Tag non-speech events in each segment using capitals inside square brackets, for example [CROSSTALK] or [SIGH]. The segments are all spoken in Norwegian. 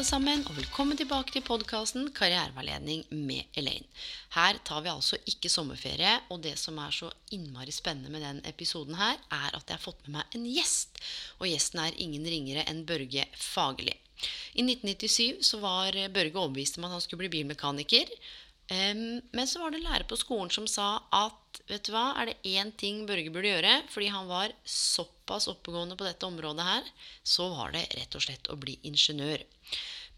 Alle sammen, og velkommen tilbake til podkasten Karriereveiledning med Elaine. Her tar vi altså ikke sommerferie, og det som er så innmari spennende med den episoden her, er at jeg har fått med meg en gjest. Og gjesten er ingen ringere enn Børge Fagerli. I 1997 så var Børge overbevist om at han skulle bli bilmekaniker. Men så var det en lærer på skolen som sa at vet du hva, er det én ting Børge burde gjøre, fordi han var såpass oppegående på dette området her, så var det rett og slett å bli ingeniør.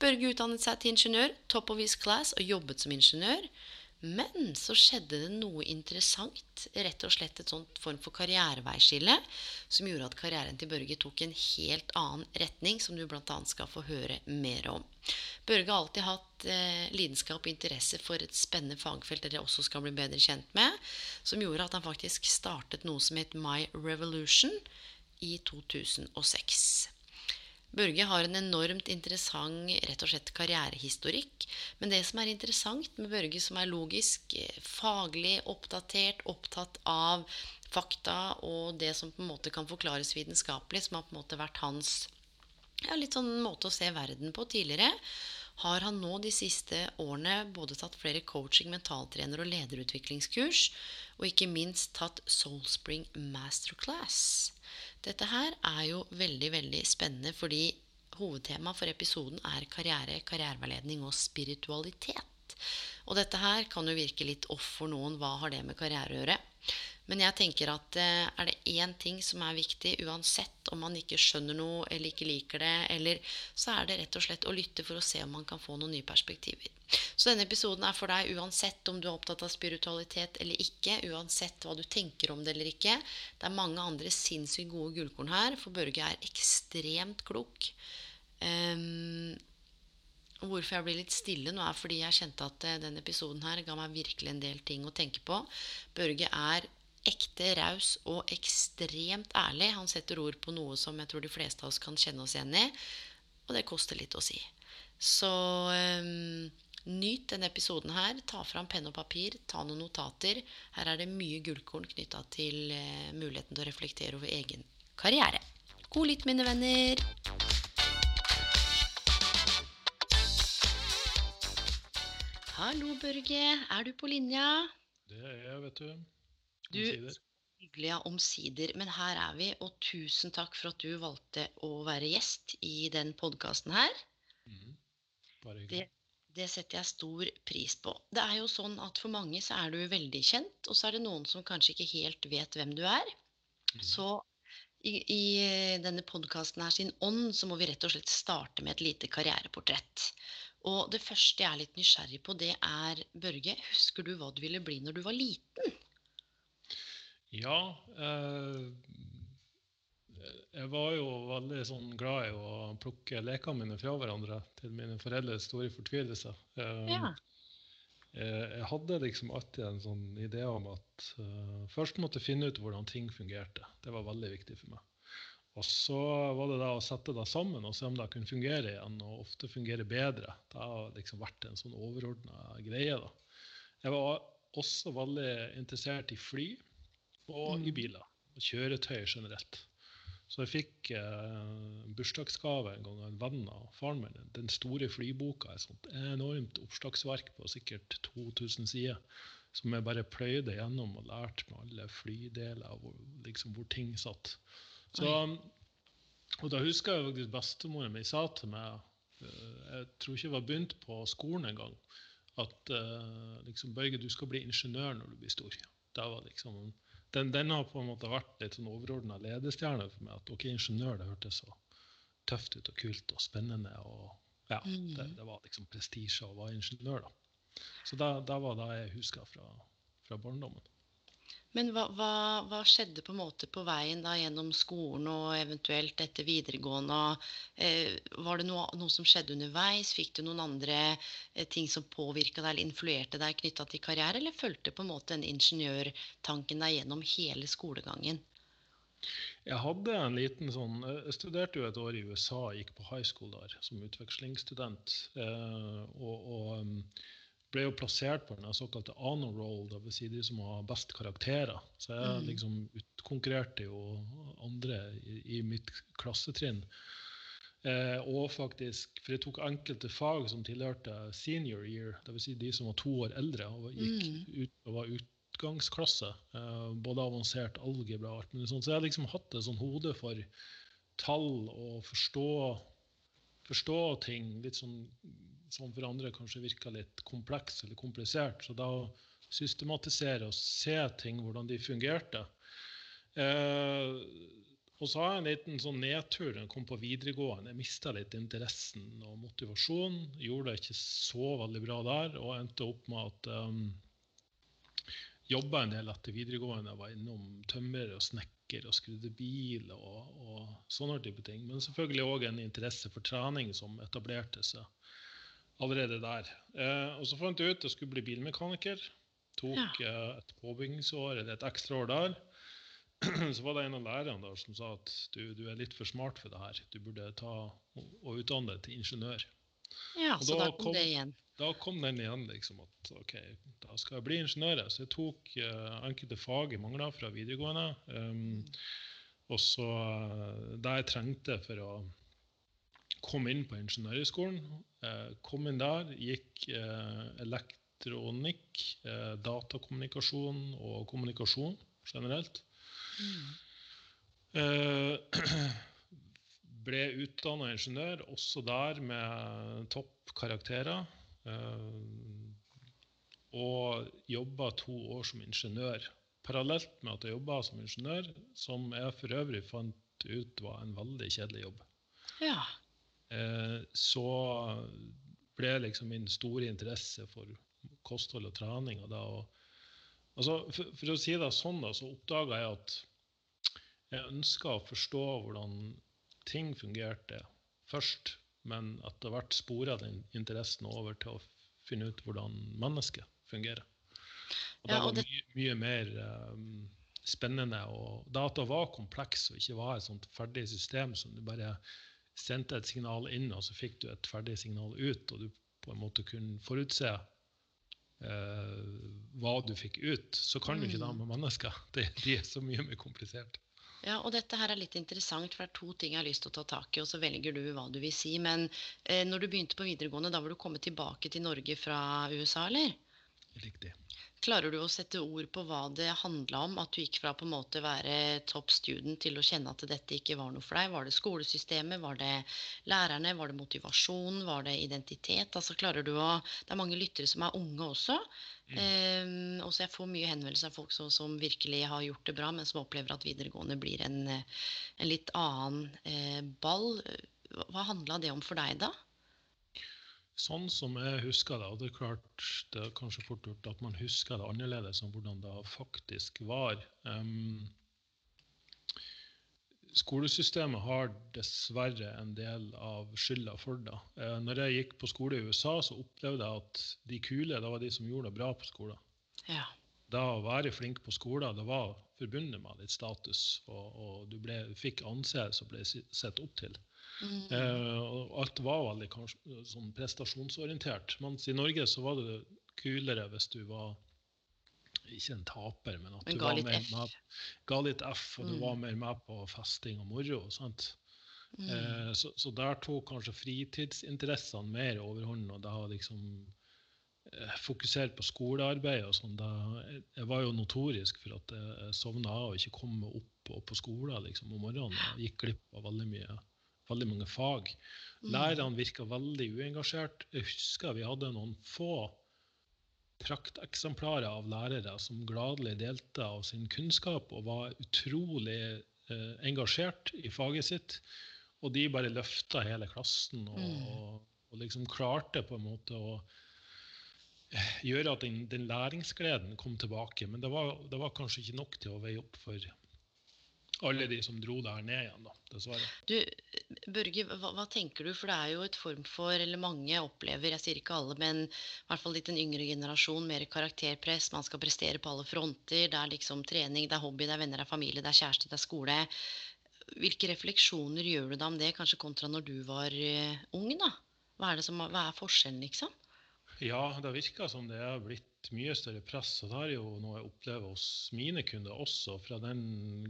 Børge utdannet seg til ingeniør, top of his class, og jobbet som ingeniør. Men så skjedde det noe interessant, rett og slett et sånt form for karriereveiskille, som gjorde at karrieren til Børge tok en helt annen retning, som du bl.a. skal få høre mer om. Børge har alltid hatt eh, lidenskap og interesse for et spennende fagfelt dere også skal bli bedre kjent med, som gjorde at han faktisk startet noe som het My Revolution i 2006. Børge har en enormt interessant rett og slett karrierehistorikk. Men det som er interessant med Børge, som er logisk, eh, faglig oppdatert, opptatt av fakta og det som på en måte kan forklares vitenskapelig, som har på en måte vært hans ja, litt sånn måte å se verden på tidligere, har han nå de siste årene både tatt flere coaching, mentaltrener og lederutviklingskurs, og ikke minst tatt Soulspring Masterclass. Dette her er jo veldig, veldig spennende fordi hovedtemaet for episoden er karriere, karriereveiledning og spiritualitet. Og dette her kan jo virke litt off for noen. Hva har det med karriere å gjøre? Men jeg tenker at eh, er det én ting som er viktig, uansett om man ikke skjønner noe eller ikke liker det, eller, så er det rett og slett å lytte for å se om man kan få noen nye perspektiver. Så denne episoden er for deg uansett om du er opptatt av spiritualitet eller ikke, uansett hva du tenker om det eller ikke. Det er mange andre sinnssykt gode gullkorn her, for Børge er ekstremt klok. Um, Hvorfor jeg blir litt stille nå, er fordi jeg kjente at eh, denne episoden her ga meg virkelig en del ting å tenke på. Børge er ekte raus og ekstremt ærlig. Han setter ord på noe som jeg tror de fleste av oss kan kjenne oss igjen i. Og det koster litt å si. Så um, nyt denne episoden her. Ta fram penn og papir, ta noen notater. Her er det mye gullkorn knytta til uh, muligheten til å reflektere over egen karriere. God lytt, mine venner. Hallo, Børge. Er du på linja? Det er jeg, vet du. Du, Omsider. hyggelig ja, omsider. Men her er vi, og tusen takk for at du valgte å være gjest i den podkasten her. Mm. Bare Det, hyggelig. det setter jeg stor pris på. Det er jo sånn at for mange så er du veldig kjent, og så er det noen som kanskje ikke helt vet hvem du er. Mm. Så i, i denne podkasten her sin ånd så må vi rett og slett starte med et lite karriereportrett. Og det første jeg er litt nysgjerrig på, det er Børge, husker du hva du ville bli når du var liten? Ja, eh, jeg var jo veldig sånn glad i å plukke lekene mine fra hverandre til mine foreldres store fortvilelse. Eh, Ja. eh, jeg hadde liksom alltid en sånn idé om at eh, først måtte jeg finne ut hvordan ting fungerte. Det var veldig viktig for meg. Og så var det da å sette det sammen og se om det kunne fungere igjen, og ofte fungere bedre. Det har liksom vært en sånn overordna greie. da. Jeg var også veldig interessert i fly og i Mm. biler. Og kjøretøy generelt. Så jeg fikk eh, bursdagsgave en gang av en venn av faren min. Den store flyboka. Et sånt enormt oppslagsverk på sikkert 2000 sider. Som jeg bare pløyde gjennom og lærte med alle flydeler hvor, liksom, hvor ting satt. Så, og da husker jeg faktisk bestemoren min sa til meg eh, Jeg tror ikke jeg var begynt på skolen engang. At eh, liksom, Børge, du skal bli ingeniør når du blir stor. Det var liksom, den, den har på en måte vært litt sånn overordna ledestjerne for meg. At ok, ingeniør det hørtes så tøft ut og kult og spennende. og ja, det, det var liksom prestisje å være ingeniør, da. Så det, det var det jeg huska fra, fra barndommen. Men hva, hva, hva, skjedde på en måte på veien da gjennom skolen og eventuelt etter videregående? Eh, var det noe, noe, som skjedde underveis? Fikk du noen andre eh, ting som påvirka deg eller influerte deg knytta til karriere, eller fulgte på en måte den ingeniørtanken deg gjennom hele skolegangen? Jeg hadde en liten sånn Jeg studerte jo et år i USA, gikk på high school der som utvekslingsstudent. Eh, og, og um, ble jo plassert på den såkalte honor roll, dvs. Si de som har best karakterer. Så jeg mm. liksom utkonkurrerte jo andre i, i mitt klassetrinn. Eh, og faktisk, For jeg tok enkelte fag som tilhørte senior year, dvs. Si de som var to år eldre og gikk mm. ut, og var utgangsklasse. Eh, både avansert algebra og alt mulig sånt. Så jeg har liksom hatt et sånn hode for tall og forstå, forstå ting. litt sånn som for andre kanskje virker litt kompleks eller komplisert. Så da å systematisere og se ting, hvordan de fungerte. Eh, og så har jeg en liten sånn nedtur da jeg kom på videregående. Jeg mista litt interessen og motivasjon. Gjorde det ikke så veldig bra der, og endte opp med at um, jobba en del etter videregående. Jeg var innom tømrer og snekker og skrudde bil og, og sånne type ting. Men selvfølgelig òg en interesse for trening som etablerte seg allerede der. Eh, og så fant jeg ut at jeg skulle bli bilmekaniker. Tok ja. eh, et påbyggingsår eller et ekstra år der. [CLEARS THROAT] Så var det en av lærerne der som sa at du, du, er litt for smart for det her. Du burde ta og utdanne deg til ingeniør. Ja, og så da, kom, det igjen. Da kom den igjen. liksom at ok, Da skal jeg bli ingeniør. Så jeg tok eh, enkelte fag jeg mangla fra videregående. Um, og så uh, det jeg trengte for å kom inn på Ingeniørhøgskolen. Eh, kom inn der, gikk eh, elektronikk, eh, datakommunikasjon og kommunikasjon generelt. Mm. [CLEARS THROAT] Ble utdanna ingeniør, også der med topp karakterer. Og jobba to år som ingeniør. Parallelt med at jeg jobba som ingeniør, som jeg for øvrig fant ut var en veldig kjedelig jobb. Ja. Eh, så ble liksom min store interesse for kosthold og trening og da, og, altså, for, for, å si det sånn, da, så oppdaga jeg at jeg ønska å forstå hvordan ting fungerte først, men etter hvert spora den interessen over til å finne ut hvordan mennesket fungerer. Og det var mye, mye mer um, spennende. Og data var kompleks og ikke var et sånt ferdig system som du bare sendte et signal inn, og så fikk du et ferdig signal ut, og du på en måte kunne forutse eh, hva du fikk ut, så kan du ikke det mm. med mennesker. [LAUGHS] Det, de er så mye mer komplisert. Ja, og dette her er litt interessant, for det er to ting jeg har lyst til å ta tak i, og så velger du hva du vil si. Men eh, når du begynte på videregående, da var du kommet tilbake til Norge fra USA, eller? Riktig. Klarer du å sette ord på hva det handla om? At du gikk fra på en måte være top student til å kjenne at dette ikke var noe for deg? Var det skolesystemet? Var det lærerne? Var det motivasjon? Var det identitet? Altså klarer du å Det er mange lyttere som er unge også. Mm. Um, også jeg får mye henvendelser av folk som, som, virkelig har gjort det bra, men som opplever at videregående blir en, en litt annen eh, ball. Hva handla det om for deg, da? Sånn som jeg husker det, og det er klart det er kanskje fort gjort at man husker det annerledes enn hvordan det faktisk var. Um, skolesystemet har dessverre en del av skylda for det. Uh, når jeg gikk på skole i USA, så opplevde jeg at de kule det var de som gjorde det bra på skolen. Ja. Det å være flink på skolen det var forbundet med litt status, og, og du ble, fikk anseelse og ble sett opp til. Mm. Eh, alt var veldig kanskje, sånn prestasjonsorientert. Mens i Norge så var det kulere hvis du var ikke en taper, men at men du var mer F. med, ga litt F, og mm. du var mer med på festing og moro. sant? Mm. Eh, så, så, der tok kanskje fritidsinteressene mer overhånd, og da liksom eh, fokusert på skolearbeid og sånn. Jeg var jo notorisk for at jeg sovna av og ikke kom opp på, på skolen liksom, om morgenen. og gikk glipp av veldig mye veldig mange fag. Mm. Lærerne virka veldig uengasjert. Jeg husker vi hadde noen få prakteksemplarer av lærere som gladelig delte av sin kunnskap og var utrolig eh, engasjert i faget sitt. Og de bare løfta hele klassen og, mm. og, og liksom klarte på en måte å eh, gjøre at den, den læringsgleden kom tilbake. Men det var, det var, kanskje ikke nok til å veie opp for alle de som dro der ned igjen, da, dessverre. Du, Børge, hva, hva, tenker du? For det er jo et form for, eller mange opplever, jeg sier ikke alle, men i hvert fall litt en yngre generasjon, mer karakterpress. Man skal prestere på alle fronter. Det er liksom trening, det er hobby, det er venner, det er familie, det er kjæreste, det er skole. Hvilke refleksjoner gjør du da om det, kanskje kontra når du var uh, ung? da? Hva er, som, hva er forskjellen, liksom? Ja, det virker som det er blitt mye større press. Og det er jo noe jeg opplever hos mine kunder også, fra den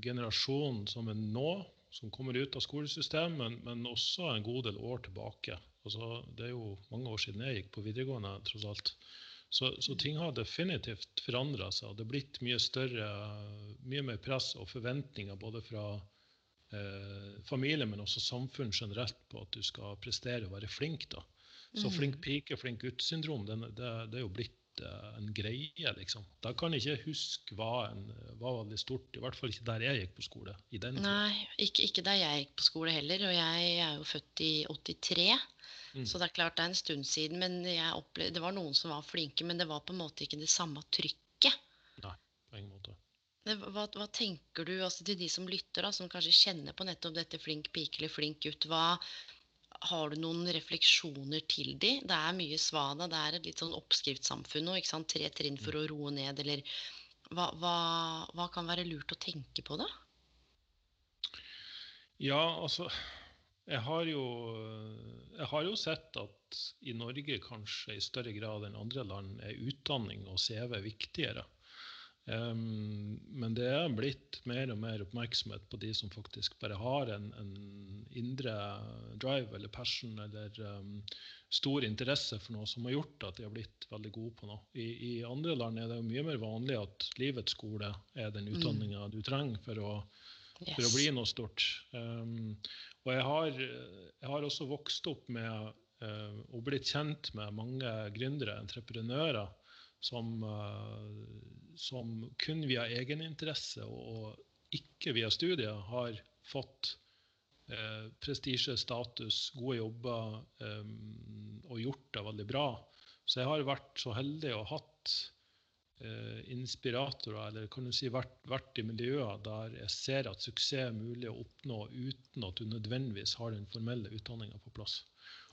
generasjonen som er nå, som kommer ut av skolesystemet, men, men også en god del år tilbake. Altså, det er jo mange år siden jeg gikk på videregående, tross alt. Så, så ting har definitivt forandra seg. Det er blitt mye større, mye mer press og forventninger både fra eh, familie, men også samfunn generelt, på at du skal prestere og være flink. da. Så mm. flink pike, flink gutt-syndrom, det, det, det, er jo blitt en greie, liksom. Da kan jeg ikke huske hva en, var veldig stort, i hvert fall ikke der jeg gikk på skole. i den Nei, ikke, ikke, der jeg gikk på skole heller, og jeg er jo født i 83. Mm. Så det er klart det er en stund siden, men opplevde, det var noen som var flinke, men det var på en måte ikke det samme trykket. Nei, på ingen måte. Hva, hva, tenker du altså til de som lytter, da, som kanskje kjenner på nettopp dette flink pike eller flink gutt? Hva, har du noen refleksjoner til de? Det er mye svada. Det er et litt sånn oppskriftssamfunn nå. ikke sant? Tre trinn for å roe ned, eller hva, hva, hva kan være lurt å tenke på, da? Ja, altså jeg har, jo, jeg har jo sett at i Norge kanskje i større grad enn andre land er utdanning og CV viktigere. Um, men det er blitt mer og mer oppmerksomhet på de som faktisk bare har en, en indre drive eller passion eller um, stor interesse for noe som har gjort at de har blitt veldig gode på noe. I, i andre land er det jo mye mer vanlig at livets skole er den mm. du trenger for å, yes. for å, bli noe stort. Um, og jeg har, jeg har, også vokst opp med uh, og blitt kjent med mange gründere, entreprenører, som, eh, som kun via egeninteresse og ikke via studier har fått eh, prestisje, status, gode jobber eh, og gjort det veldig bra. Så jeg har vært så heldig og hatt eh, inspiratorer, eller kan du si vært, vært, i miljøer der jeg ser at suksess er mulig å oppnå uten at du nødvendigvis har den formelle utdanninga på plass.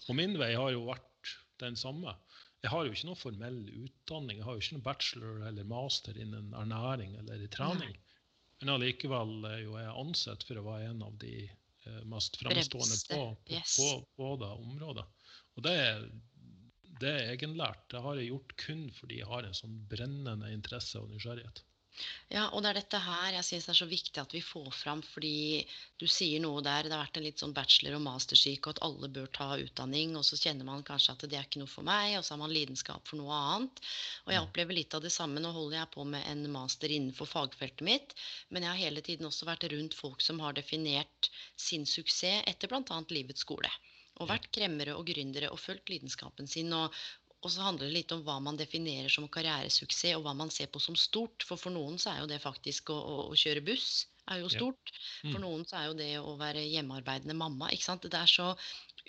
Og min vei har jo vært den samme. Jeg har jo ikke noen formell utdanning. Jeg har jo ikke noen bachelor eller master innen ernæring eller trening. Men allikevel er jo jeg ansett for å være en av de eh, mest fremstående på, på, yes. på, på, det området. Og det er, det er egenlært. Det har jeg gjort kun fordi jeg har en sånn brennende interesse og nysgjerrighet. Ja, og det er dette her jeg syns er så viktig at vi får fram, fordi du sier noe der. Det har vært en litt sånn bachelor- og mastersyke, og at alle bør ta utdanning. Og så kjenner man kanskje at det er ikke noe for meg, og så har man lidenskap for noe annet. Og jeg mm. opplever litt av det samme. Nå holder jeg på med en master innenfor fagfeltet mitt, men jeg har hele tiden også vært rundt folk som har definert sin suksess etter bl.a. livets skole og vært kremmere og gründere og fulgt lidenskapen sin. Og, og så handler det litt om hva man definerer som karrieresuksess, og hva man ser på som stort. For for noen så er jo det faktisk å, å, å kjøre buss er jo stort. Ja. Mm. For noen så er jo det å være hjemmearbeidende mamma. ikke sant? Det er så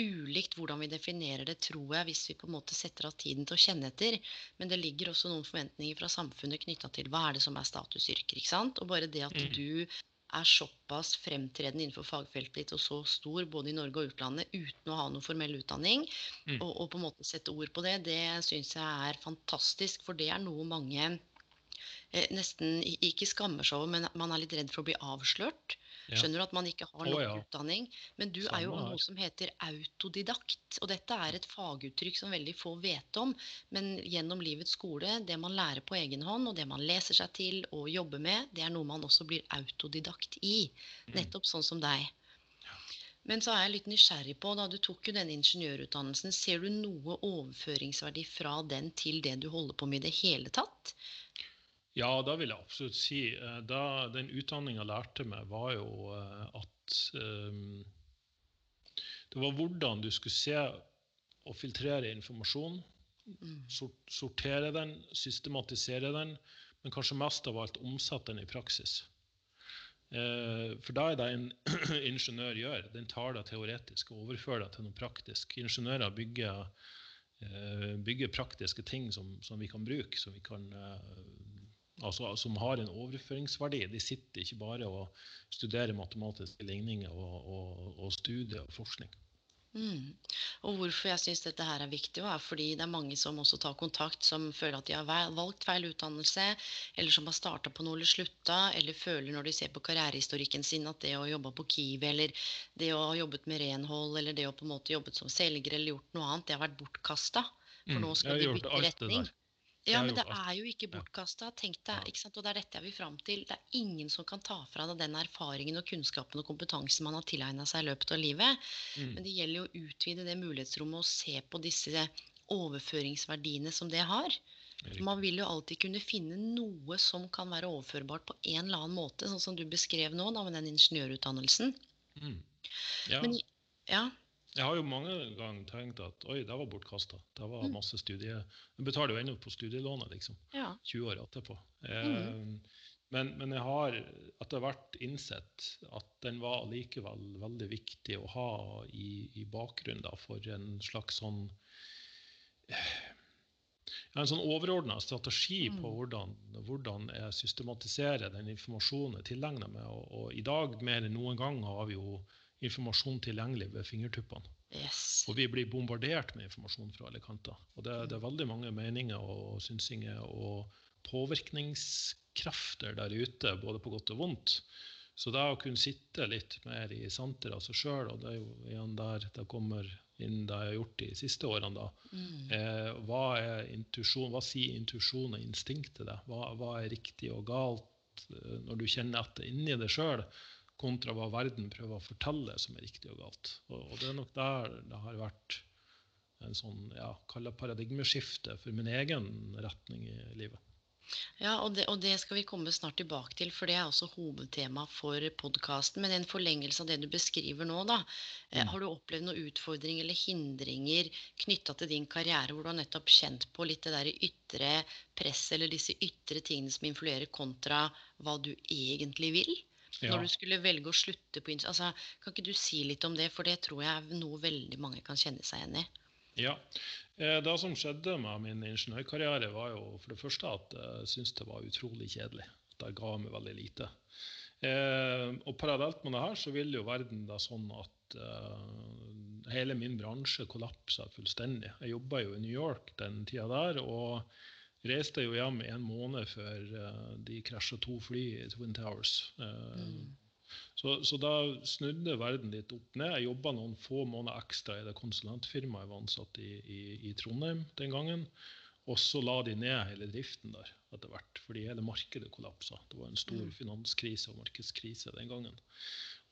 ulikt hvordan vi definerer det, tror jeg, hvis vi på en måte setter av tiden til å kjenne etter. Men det ligger også noen forventninger fra samfunnet knytta til hva er det som er statusyrker. ikke sant? Og bare det at mm. du er såpass fremtredende innenfor fagfeltet ditt og så stor både i Norge og utlandet uten å ha noe formell utdanning, mm. og, og, på en måte sette ord på det, det syns jeg er fantastisk. For det er noe mange eh, nesten ikke skammer seg over, men man er litt redd for å bli avslørt. Skjønner du at man ikke har nok oh, ja. utdanning? Men du Samme er jo noe som heter autodidakt. Og dette er et faguttrykk som veldig få vet om. Men gjennom livets skole, det man lærer på egen hånd, og det man leser seg til og jobber med, det er noe man også blir autodidakt i. Mm. Nettopp sånn som deg. Men så er jeg litt nysgjerrig på, da du tok jo den ingeniørutdannelsen, ser du noe overføringsverdi fra den til det du holder på med i det hele tatt? Ja, da vil jeg absolutt si. Eh, da den utdanninga lærte meg, var jo eh, at um, det var hvordan du skulle se og filtrere informasjon. Mm. Sortere den, systematisere den, men kanskje mest av alt omsette den i praksis. For da er det en [CLEARS THROAT] ingeniør gjør. Den tar det teoretisk og overfører det til noe praktisk. Ingeniører bygger, bygger praktiske ting som, som, vi kan bruke, som, vi kan, altså, som har en overføringsverdi. De sitter ikke bare og studerer matematiske ligninger og, og, og studier og forskning. Mm. Og hvorfor jeg syns dette her er viktig, er fordi det er mange som også tar kontakt, som føler at de har valgt feil utdannelse, eller som har starta på noe eller slutta, eller føler når de ser på karrierehistorikken sin at det å jobbe på Kiwi, eller det å ha jobbet med renhold, eller det å på en måte jobbet som selger eller gjort noe annet, det har vært bortkasta. For Mm, nå skal de bytte retning. Ja, men det er jo ikke bortkasta. Tenk deg, ikke sant? Og det er dette jeg vil fram til. Det er ingen som kan ta fra deg den erfaringen og kunnskapen og kompetansen man har tilegna seg i løpet av livet. Mm. Men det gjelder jo å utvide det mulighetsrommet og se på disse overføringsverdiene som det har. Man vil jo alltid kunne finne noe som kan være overførbart på en eller annen måte, sånn som du beskrev nå da med den ingeniørutdannelsen. Mm. Ja. Men ja, Jeg har jo mange ganger tenkt at oi, det var bortkasta. Det var Mm. masse studie... Jeg betaler jo ennå på studielånet, liksom. ja. 20 år etterpå. Eh, Mhm. men, men jeg har etter hvert innsett at den var allikevel veldig viktig å ha i, i bakgrunnen da, for en slags sånn ja, en sånn overordna strategi på Mm. hvordan, hvordan jeg systematiserer den informasjonen jeg tilegner meg. Og, og i dag mer enn noen gang har vi jo informasjon tilgjengelig ved fingertuppene. Yes. Og vi blir bombardert med informasjon fra alle kanter. Og det, det er veldig mange meninger og synsinger og påvirkningskrefter der ute, både på godt og vondt. Så det å kunne sitte litt mer i senteret av seg sjøl, og det er jo igjen der det kommer inn det jeg har gjort de siste årene, da. Mm. Eh, hva, er intuisjon, hva sier intuisjon og instinkt til deg? Hva, hva er riktig og galt eh, når du kjenner etter inni deg sjøl, kontra hva verden prøver å fortelle som er riktig og galt? Og, det er nok der det har vært en sånn ja, kall paradigmeskifte for min egen retning i livet. Ja, og det, og det skal vi komme snart tilbake til, for det er også hovedtema for podkasten. Men en forlengelse av det du beskriver nå, da. eh, Mm. Har du opplevd noen utfordringer eller hindringer knytta til din karriere, hvor du har nettopp kjent på litt det der ytre presset, eller disse ytre tingene som influerer, kontra hva du egentlig vil? Ja. Når du skulle velge å slutte på altså, Kan ikke du si litt om det, for det tror jeg er noe veldig mange kan kjenne seg igjen i. Ja. Eh, Det som skjedde med min ingeniørkarriere, var jo for det første at jeg syntes det var utrolig kjedelig. Det ga meg veldig lite. Eh, og parallelt med det her så vil jo verden da sånn at eh, hele min bransje kollapsa fullstendig. Jeg jobba jo i New York den tida der, og reiste jo hjem en måned før eh, de krasja to fly i Twin Towers. Mm. så, så da snudde verden litt opp ned. Jeg jobba noen få måneder ekstra i det konsulentfirmaet jeg var ansatt i, i, i Trondheim den gangen. Og så la de ned hele driften der etter hvert, fordi hele markedet kollapsa. Det var en stor Mm. finanskrise og markedskrise den gangen.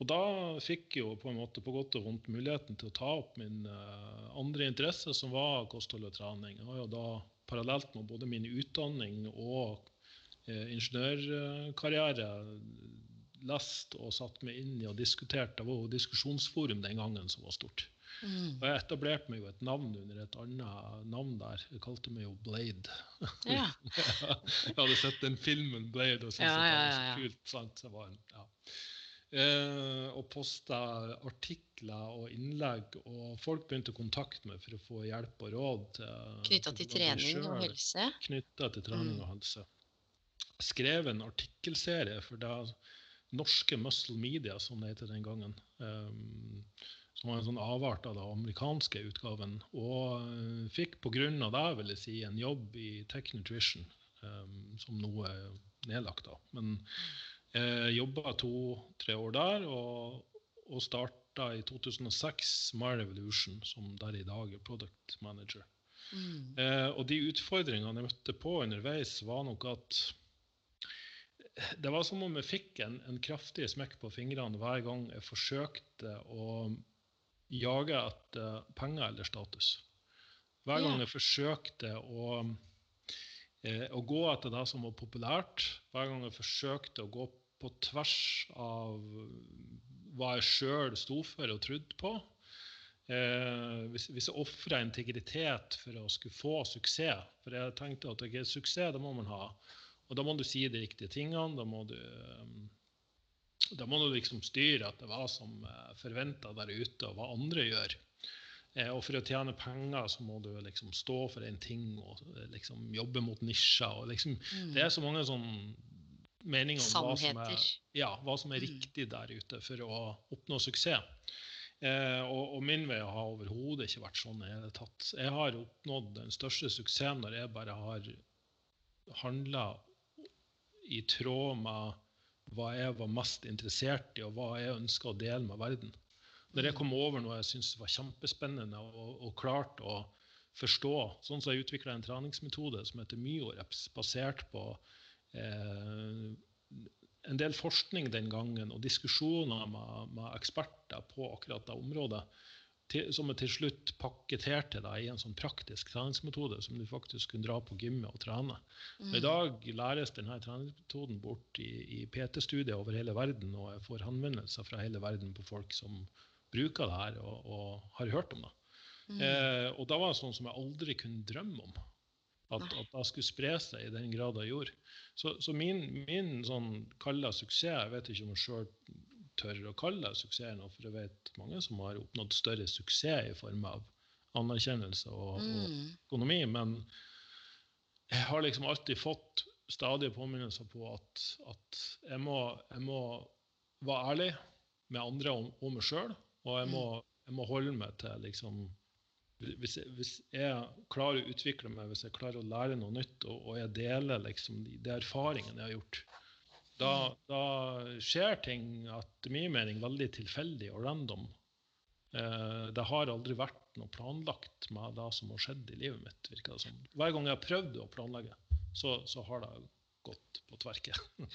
Og da fikk jeg jo på en måte på godt og vondt muligheten til å ta opp min uh, andre interesse, som var kosthold og trening. Jo da parallelt med både min utdanning og eh, ingeniørkarriere lest og satt meg inn i og diskutert. Det var jo diskusjonsforum den gangen som var stort. Mm. Og jeg etablerte meg jo et navn under et annet navn der. Jeg kalte meg jo Blade. Ja. [LAUGHS] jeg hadde sett den filmen Blade og syntes Ja, ja, det ja, var så kult. Sant? Så var en, ja. Eh, og posta artikler og innlegg, og folk begynte å kontakte meg for å få hjelp og råd. til- Knytta til trening og helse. knytta til trening Mm. og helse. Skrev en artikkelserie for det norske Muscle Media, som det heter den gangen. Eh, som var en sånn avart av den amerikanske utgaven. Og uh, fikk pga. det vil jeg si, en jobb i Tech Nutrition, um, som nå er nedlagt. da. Men jeg jobba to-tre år der, og, og starta i 2006 My Revolution, som der i dag er product manager. Mm. Eh, og de utfordringene jeg møtte på underveis, var nok at det var som om jeg fikk en, en kraftig smekk på fingrene hver gang jeg forsøkte å jage etter penger eller status. Hver gang jeg forsøkte å, eh, å gå etter det som var populært, hver gang jeg forsøkte å gå på tvers av hva jeg sjøl sto for og trodde på, Eh, hvis, hvis jeg ofra integritet for å skulle få suksess For jeg tenkte at okay, suksess det må man ha. Og da må du si de riktige tingene. Da må du, um, da må du liksom styre etter hva som er forventa der ute, og hva andre gjør. Eh, og for å tjene penger så må du liksom stå for en ting og eh, liksom jobbe mot nisjer. Liksom, mm. Det er så mange sånn meninger om hva som, er, ja, hva som er, mm. riktig der ute for å oppnå suksess. Eh, og, og, min vei har overhodet ikke vært sånn hele tatt. Jeg har oppnådd den største suksessen når jeg bare har handla i tråd med hva jeg var mest interessert i, og hva jeg ønska å dele med verden. Når jeg kom over noe jeg syntes var kjempespennende og, og klarte å forstå Sånn som jeg utvikla en treningsmetode som heter Myoreps, basert på eh, en del forskning den gangen og diskusjoner med, med eksperter på akkurat det området, til, som er til slutt pakketert til deg i en sånn praktisk treningsmetode som du faktisk kunne dra på gymmet og trene. Mm. I dag læres denne treningsmetoden bort i, i PT-studier over hele verden, og jeg får henvendelser fra hele verden på folk som bruker det her og, og har hørt om det. Mm. Eh, og da var det sånn som jeg aldri kunne drømme om. At, at det skulle spre seg i den grad det gjorde. Så, så min, min sånn kalla suksess Jeg vet ikke om jeg sjøl tør å kalle det suksess nå, for jeg vet mange som har oppnådd større suksess i form av anerkjennelse og, mm. og økonomi. Men jeg har liksom alltid fått stadige påminnelser på at, at jeg, må, jeg, må, være ærlig med andre og, og meg sjøl. Og jeg må, jeg må holde meg til liksom hvis jeg, hvis jeg, klarer å utvikle meg, hvis jeg klarer å lære noe nytt, og, og jeg deler liksom de, de, erfaringene jeg har gjort, da, da skjer ting etter min mening veldig tilfeldig og random. Eh, det har aldri vært noe planlagt med det som har skjedd i livet mitt. virker det som. Hver gang jeg har prøvd å planlegge, så, så har det gått på tverke. [LAUGHS]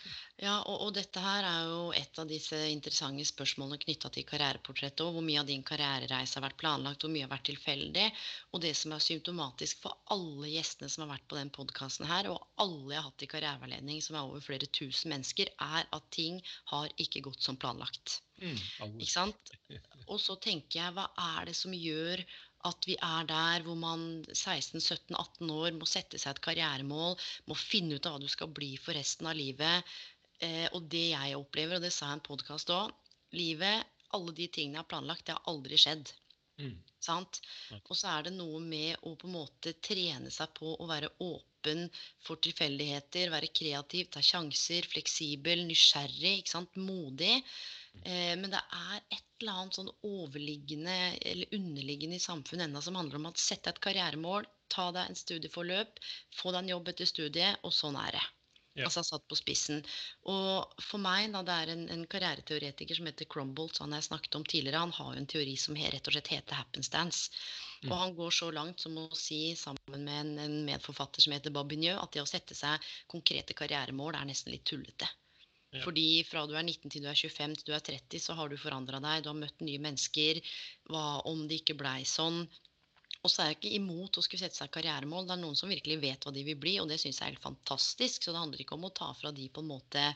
ja, og, og, dette her er jo et av disse interessante spørsmålene knytta til karriereportrettet. Og hvor mye av din karrierereise har vært planlagt, hvor mye har vært tilfeldig. Og det som er symptomatisk for alle gjestene som har vært på den podkasten her, og alle jeg har hatt i karriereveiledning, som er over flere tusen mennesker, er at ting har ikke gått som planlagt. Mm, ikke sant? [LAUGHS] Og så tenker jeg, hva er det som gjør at vi er der hvor man 16-17-18 år må sette seg et karrieremål, må finne ut av hva du skal bli for resten av livet. Eh, og det jeg opplever, og det sa jeg i en podkast òg Livet, alle de tingene jeg har planlagt, det har aldri skjedd. Mm. Sant? Og så er det noe med å på en måte trene seg på å være åpen for tilfeldigheter, være kreativ, ta sjanser, fleksibel, nysgjerrig, modig. Eh, men det er et eller annet sånn overliggende eller underliggende i samfunnet ennå som handler om at sette et karrieremål, ta deg en studieforløp, få deg en jobb etter studiet, og sånn er det. Ja. Altså satt på spissen. Og for meg, da det er en, en karriereteoretiker som heter Crumbolt, han jeg snakket om tidligere, han har jo en teori som rett og slett heter happenstance. Mm. Og han går så langt som å si, sammen med en, en medforfatter som heter Babinjø, at det å sette seg konkrete karrieremål er nesten litt tullete. Fordi fra du er 19 til du er 25 til du er 30, så har du forandra deg. Du har møtt nye mennesker. Hva om det ikke blei sånn? Og så er jeg ikke imot å skulle sette seg karrieremål. Det er noen som virkelig vet hva de vil bli, og det syns jeg er helt fantastisk. Så det handler ikke om å ta fra de på en måte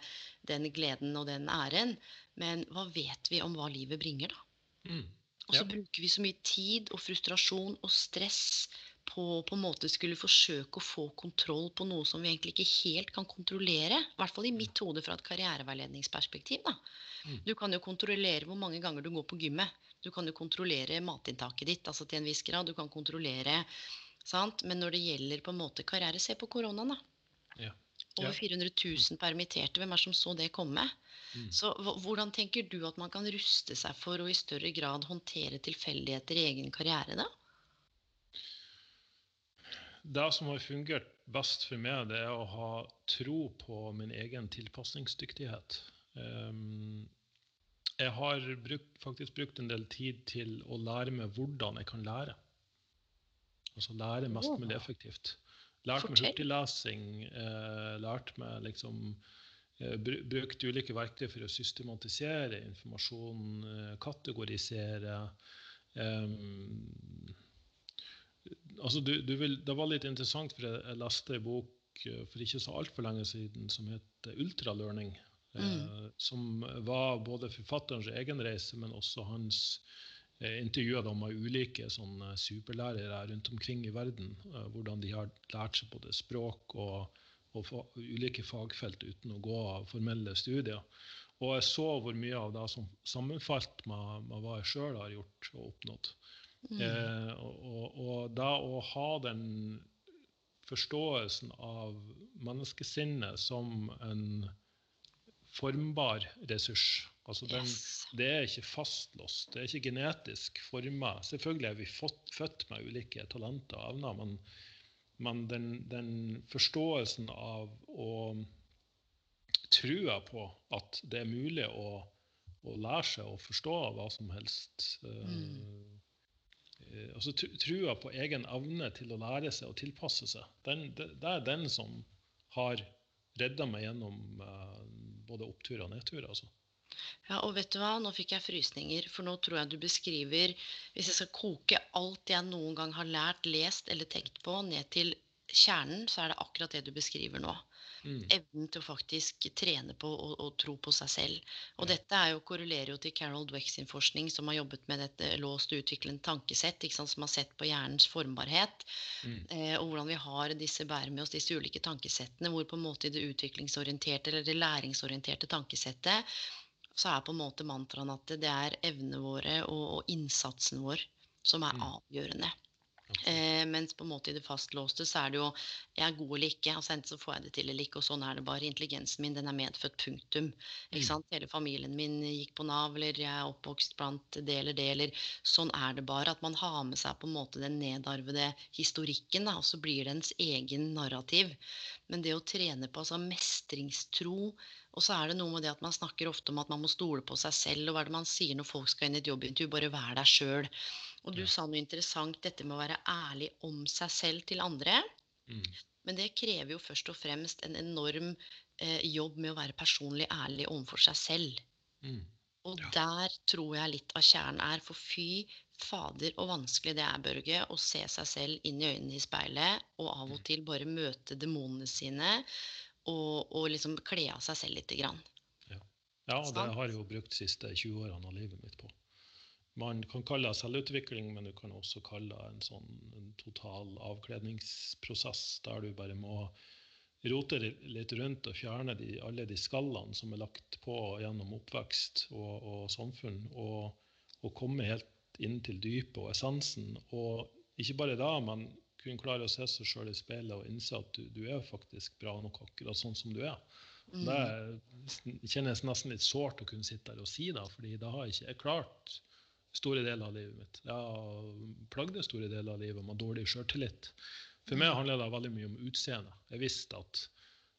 den gleden og den æren. Men hva vet vi om hva livet bringer, da? Mm. Og så bruker vi så mye tid og frustrasjon og stress på på en måte skulle forsøke å få kontroll på noe som vi egentlig ikke helt kan kontrollere. I hvert fall i mitt hode fra et karriereveiledningsperspektiv. Da. Mm. Du kan jo kontrollere hvor mange ganger du går på gymmet. Du kan jo kontrollere matinntaket ditt altså til en viss grad. Du kan kontrollere sant? Men når det gjelder på en måte karriere Se på koronaen, da. Ja. Over 400 000 permitterte. Hvem er det som så det komme? Mm. Så Hvordan tenker du at man kan ruste seg for å i større grad håndtere tilfeldigheter i egen karriere? da? Det som har fungert best for meg, det er å ha tro på min egen tilpasningsdyktighet. Um, jeg har brukt, faktisk brukt en del tid til å lære meg hvordan jeg kan lære. Altså lære mest mulig effektivt. Lært meg hurtiglesing. Eh, lært meg liksom eh, Brukt ulike verktøy for å systematisere informasjon, eh, kategorisere. Um, altså du, du vil, Det var litt interessant, for jeg, leste en bok eh, for ikke så altfor lenge siden som het Ultralearning. Eh, mm. Eh, som var både forfatterens egen reise, men også hans eh, intervjuer med ulike sånne superlærere rundt omkring i verden. Eh, hvordan de har lært seg både språk og, og fa ulike fagfelt uten å gå av formelle studier. Og jeg så hvor mye av det som sammenfalt med, med hva jeg sjøl har gjort og oppnådd. Mm. Eh, og, og da å ha den forståelsen av menneskesinnet som en formbar ressurs. Altså den, yes. Det er ikke fastlåst, det er ikke genetisk forma. Selvfølgelig er vi fått, født med ulike talenter og evner, men, men den, den, forståelsen av og trua på at det er mulig å, å lære seg å forstå hva som helst uh, mm Eh, altså Trua på egen evne til å lære seg og tilpasse seg, den, det, det, er den som har redda meg gjennom uh, både oppturer og nedturer. altså. Ja, og vet du hva, nå fikk jeg frysninger, for nå tror jeg du beskriver Hvis jeg skal koke alt jeg noen gang har lært, lest eller tenkt på, ned til kjernen, så er det akkurat det du beskriver nå. Mm. Evnen til å faktisk trene på og, og, tro på seg selv. Og dette er jo, korrelerer jo til Carol Dweck sin forskning, som har jobbet med dette låst og utviklende tankesett, som har sett på hjernens formbarhet, mm. eh, og hvordan vi har disse bærer med oss disse ulike tankesettene, hvor på en måte i det utviklingsorienterte eller det læringsorienterte tankesettet så er på en måte mantraen at det er evnene våre og, og innsatsen vår som er mm. avgjørende. Eh, mens på en måte i det fastlåste så er det jo jeg er god eller ikke. altså Enten så får jeg det til eller ikke, og sånn er det bare. Intelligensen min den er medfødt, punktum. ikke mm. sant? Hele familien min gikk på Nav, eller jeg er oppvokst blant det eller det, eller sånn er det bare. At man har med seg på en måte den nedarvede historikken, da, og så blir det ens egen narrativ. Men det å trene på altså mestringstro og så er det noe med det at man snakker ofte om at man må stole på seg selv. Og hva er det man sier når folk skal inn i et jobbintervju? Bare vær deg sjøl. Og du sa noe interessant, dette med å være ærlig om seg selv til andre. Mm. Men det krever jo først og fremst en enorm eh, jobb med å være personlig ærlig overfor seg selv. Mm. Og ja. der tror jeg litt av kjernen er. For fy fader og vanskelig det er, Børge, å se seg selv inn i øynene i speilet og av og mm. til bare møte demonene sine og, og liksom kle av seg selv lite grann. Ja. ja, og det har jeg jo brukt de siste 20 årene av livet mitt på man kan kalle det selvutvikling, men du kan også kalle det en sånn en total avkledningsprosess, der du bare må rote litt rundt og fjerne de, alle de skallene som er lagt på gjennom oppvekst og, og samfunn, og, og, komme helt inn til dypet og essensen. Og ikke bare da, men kunne klare å se seg sjøl i speilet og innse at du, du, er faktisk bra nok akkurat sånn som du er. Mm. Det kjennes nesten litt sårt å kunne sitte der og si det, fordi da har jeg ikke klart store deler av livet mitt. Jeg har plagde store deler av livet med dårlig sjøltillit. For meg handler det veldig mye om utseende. Jeg visste at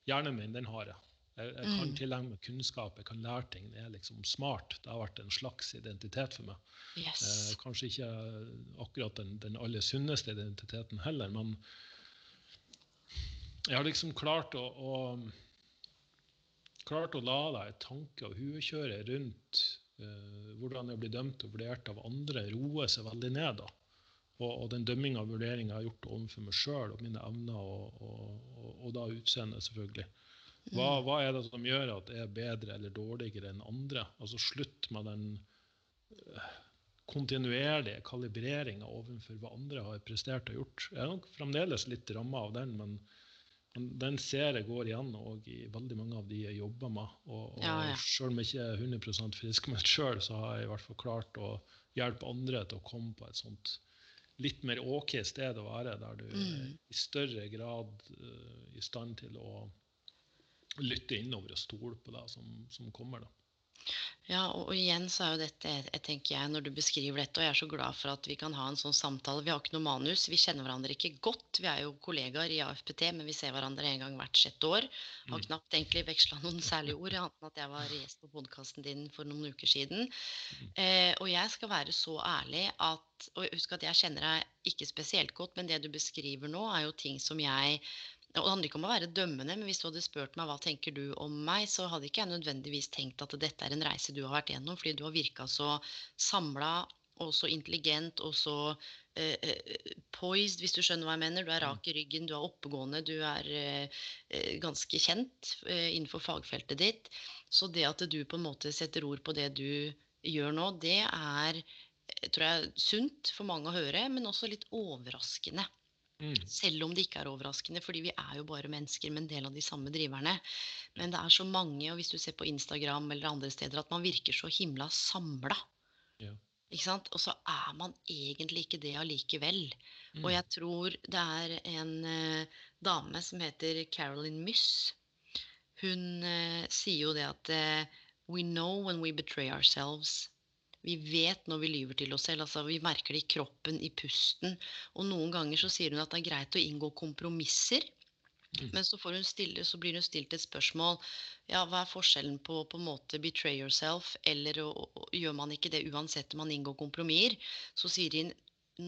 hjernen min, den har jeg. Jeg, jeg kan mm. tilegne meg kunnskap, jeg kan lære ting. Det er liksom smart. Det har vært en slags identitet for meg. Yes. Eh, kanskje ikke akkurat den, den aller sunneste identiteten heller, men jeg har liksom klart å, å klart å la deg tanke og huekjøre rundt Eh, hvordan jeg blir dømt og vurdert av andre, roer seg veldig ned. da. Og, og den dømminga og vurderinga jeg har gjort overfor meg sjøl og mine evner, og, og, og da utseendet, selvfølgelig. Hva, mm. hva, er det som gjør at jeg er bedre eller dårligere enn andre? Altså Slutt med den uh, kontinuerlige kalibreringa overfor hva andre har prestert og gjort. Jeg er nok fremdeles litt ramma av den, men den ser jeg går igjen i veldig mange av de jeg jobber med. Og, og ja, ja. Selv om jeg ikke er 100 frisk meg sjøl, så har jeg i hvert fall klart å hjelpe andre til å komme på et sånt litt mer OK sted å være, der du mm. i større grad uh, i stand til å lytte innover og stole på det som, som kommer. da. Ja, og, igjen så er jo dette, jeg tenker jeg, når du beskriver dette, og jeg er så glad for at vi kan ha en sånn samtale. Vi har ikke noe manus, vi kjenner hverandre ikke godt. Vi er jo kollegaer i AFPT, men vi ser hverandre en gang hvert sjette år. Har mm. knapt egentlig veksla noen særlige ord, annet enn at jeg var gjest på podkasten din for noen uker siden. Mm. Eh, og jeg skal være så ærlig at Og husk at jeg kjenner deg ikke spesielt godt, men det du beskriver nå, er jo ting som jeg og Det handler ikke om å være dømmende, men hvis du hadde spurt meg hva tenker du om meg, så hadde ikke jeg nødvendigvis tenkt at dette er en reise du har vært gjennom, fordi du har virka så samla og så intelligent og så eh, poised, hvis du skjønner hva jeg mener. Du er rak i ryggen, du er oppegående, du er eh, ganske kjent uh, innenfor fagfeltet ditt. Så det at du på en måte setter ord på det du gjør nå, det er tror jeg, sunt for mange å høre, men også litt overraskende. Mm. Selv om det ikke er overraskende, fordi vi er jo bare mennesker med en del av de samme driverne. Men det er så mange, og hvis du ser på Instagram eller andre steder, at man virker så himla samla. Ja. Og så er man egentlig ikke det allikevel. Mm. Og jeg tror det er en uh, dame som heter Carolyn Myss. Hun uh, sier jo det at uh, We know when we betray ourselves. Vi vet når vi lyver til oss selv. altså Vi merker det i kroppen, i pusten. Og noen ganger så sier hun at det er greit å inngå kompromisser. Mm. Men så, får hun stille, så blir hun stilt et spørsmål. Ja, hva er forskjellen på på en måte betray yourself, eller å, å- gjør man ikke det uansett om man inngår kompromisser? Så sier hun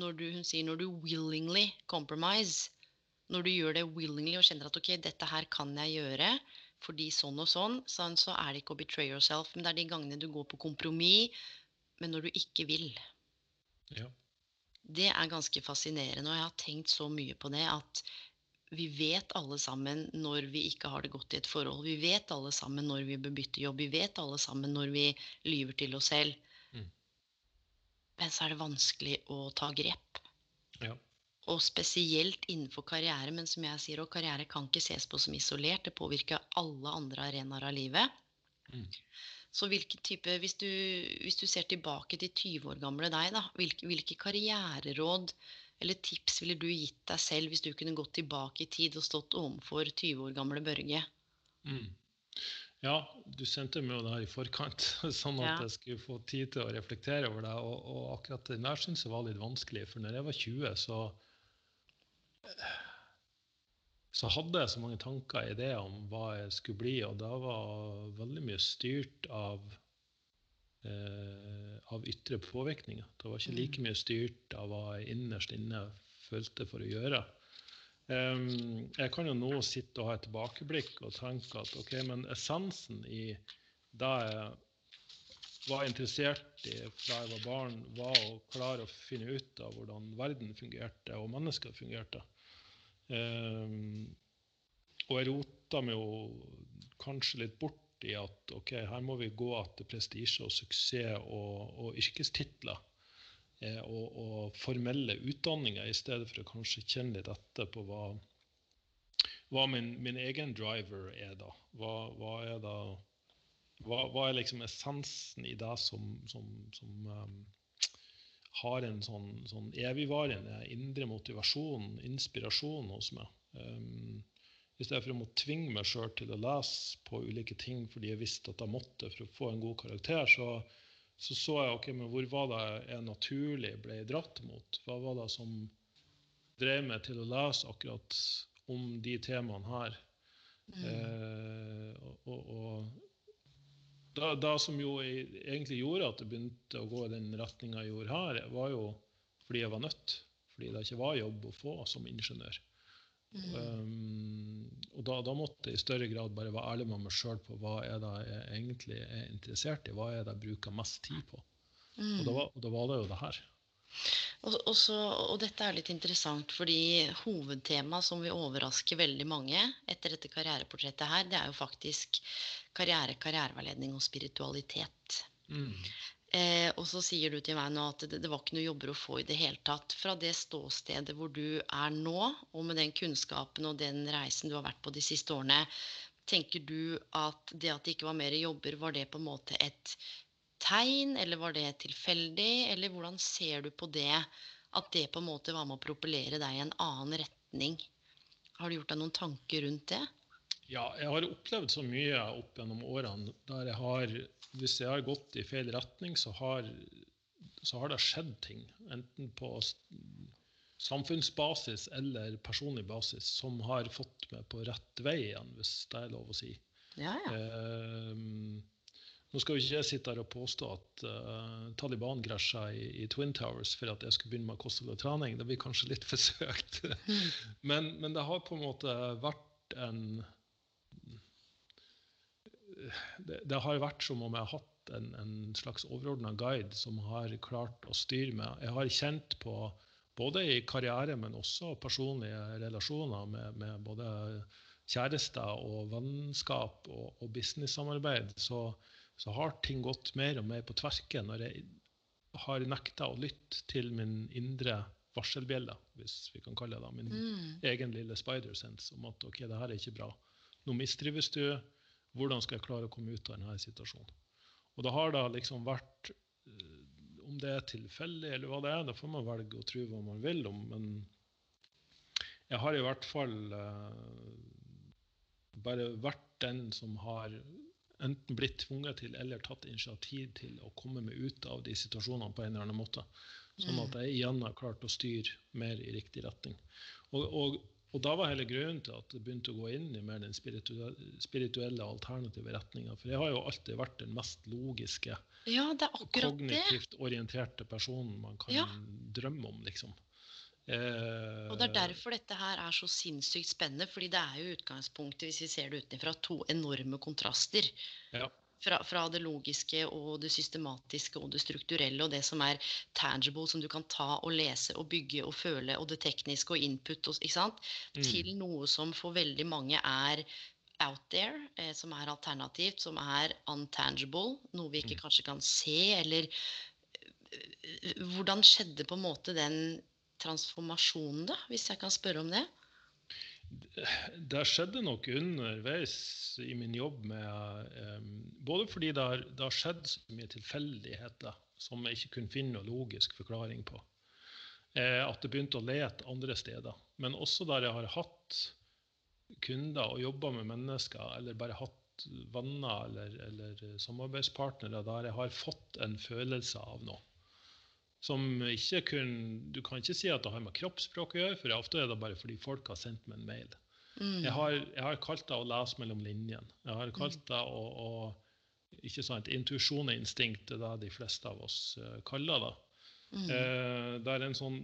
når du, hun sier når du willingly compromise, når du gjør det willingly og kjenner at ok, dette her kan jeg gjøre fordi sånn og sånn så er det ikke å betray yourself. Men det er de gangene du går på kompromiss, men når du ikke vil. Ja. Det er ganske fascinerende, og jeg har tenkt så mye på det at vi vet alle sammen når vi ikke har det godt i et forhold. Vi vet alle sammen når vi bør bytte jobb. Vi vet alle sammen når vi lyver til oss selv. Mm. Men så er det vanskelig å ta grep. ja. Og spesielt innenfor karriere. Men som jeg sier, og karriere kan ikke ses på som isolert. Det påvirker alle andre arenaer av livet. Mm. Så hvilken type, hvis du, hvis du ser tilbake til 20 år gamle deg, da, hvilke, hvilke karriereråd eller tips ville du gitt deg selv hvis du kunne gått tilbake i tid og stått overfor 20 år gamle Børge? Mm. Ja, du sendte meg jo det her i forkant, [LAUGHS] sånn at Ja. jeg skulle få tid til å reflektere over det. Og, og akkurat den der syns jeg var litt vanskelig, for når jeg var 20, så så hadde jeg så mange tanker og ideer om hva jeg skulle bli, og det var veldig mye styrt av eh, av ytre påvirkninger. Det var ikke like mye styrt av hva jeg innerst inne følte for å gjøre. Um, jeg kan jo nå sitte og ha et tilbakeblikk og tenke at ok, men essensen i det jeg var interessert i fra jeg var barn, var å klare å finne ut av hvordan verden fungerte og mennesker fungerte. Em, og jeg rota meg jo kanskje litt bort i at ok, her må vi gå etter prestisje og suksess og, og yrkestitler eh, og, og formelle utdanninger, i stedet for å kanskje kjenne litt etter på hva, hva min, min egen driver er, da. Hva, hva er da hva, hva er liksom essensen i det som, som, som um, har en sånn, sånn evigvarende indre motivasjon, inspirasjon hos meg? Um, I stedet for å måtte tvinge meg sjøl til å lese på ulike ting fordi jeg visste at jeg måtte for å få en god karakter, så så, så jeg ok, men hvor var det jeg naturlig ble dratt mot? Hva var det som drev meg til å lese akkurat om de temaene her? Eh, og, og, og da, da som jo egentlig gjorde at det begynte å gå i den retninga jeg gjorde her, var jo fordi jeg var nødt. Fordi det ikke var jobb å få som ingeniør. Um, og da, da måtte jeg i større grad bare være ærlig med meg sjøl på hva er det jeg egentlig er interessert i. Hva er det jeg bruker mest tid på? Og, da var, og da var det jo det her. Og, og, så, og dette er litt interessant, fordi hovedtemaet som vil overraske veldig mange etter dette karriereportrettet her, det er jo faktisk karriere, karriereveiledning og spiritualitet. Mm. Eh, og så sier du til meg nå at det, det var ikke noe jobber å få i det hele tatt. Fra det ståstedet hvor du er nå, og med den kunnskapen og den reisen du har vært på de siste årene, tenker du at det at det ikke var mer jobber, var det på en måte et tegn, eller var det tilfeldig? Eller hvordan ser du på det, at det på en måte var med å propellere deg i en annen retning? Har du gjort deg noen tanker rundt det? Ja, jeg har opplevd så mye opp gjennom årene der jeg har Hvis jeg har gått i feil retning, så har, så har det skjedd ting. Enten på samfunnsbasis eller personlig basis som har fått meg på rett vei igjen, hvis det er lov å si. Ja, ja. Ehm, nå skal jo ikke jeg sitte her og påstå at uh, Taliban krasja i, i Twin Towers for at jeg skulle begynne med kosthold og trening. Det blir kanskje litt [LAUGHS] forsøkt. men, men det har på en måte vært en det, det har vært som om jeg har hatt en, en slags overordna guide som har klart å styre meg. Jeg har kjent på, både i karriere, men også personlige relasjoner med, med både kjærester og vennskap og, og businesssamarbeid, så, så har ting gått mer og mer på tverke når jeg har nekta å lytte til min indre varselbjelle, hvis vi kan kalle det min Mm. egen lille spider sense om at ok, det her er ikke bra. Nå mistrives du. Hvordan skal jeg klare å komme ut av denne situasjonen? Og det har da liksom vært eh, Om det er tilfeldig eller hva det er, da får man velge å tro hva man vil om, men jeg har i hvert fall uh, bare vært den som har enten blitt tvunget til eller tatt initiativ til å komme meg ut av de situasjonene på en eller annen måte. Sånn at jeg igjen har klart å styre mer i riktig retning. Og, og, og da var hele grunnen til at jeg begynte å gå inn i mer den spirituelle, alternative retninga. For jeg har jo alltid vært den mest logiske, Ja, det akkurat det. kognitivt orienterte personen man kan Ja. drømme om, liksom. Eh, Og det er derfor dette her er så sinnssykt spennende, fordi det er jo utgangspunktet, hvis vi ser det utenfra, to enorme kontraster. Ja. Fra, fra det logiske og det systematiske og det strukturelle og det som er tangible, som du kan ta og lese og bygge og føle, og det tekniske og input, og, ikke sant? Mm. til noe som for veldig mange er out there, eh, som er alternativt, som er untangible, noe vi ikke Mm. kanskje kan se, eller eh, Hvordan skjedde på en måte den transformasjonen, da, hvis jeg kan spørre om det? Det skjedde nok underveis i min jobb med um, Både fordi det har, det har skjedd så mye tilfeldigheter som jeg ikke kunne finne noe logisk forklaring på. Eh, at det begynte å lete andre steder. Men også der jeg har hatt kunder og jobba med mennesker, eller bare hatt venner eller, eller samarbeidspartnere der jeg har fått en følelse av noe. Som ikke kun, Du kan ikke si at det har med kroppsspråk å gjøre, for ofte er det bare fordi folk har sendt meg en mail. Mm. Jeg har, jeg har kalt det å lese mellom linjene. Jeg har kalt det å, å ikke sant, Intuisjon og instinkt det er det de fleste av oss eh, kaller det. Mm. Eh, det er en sånn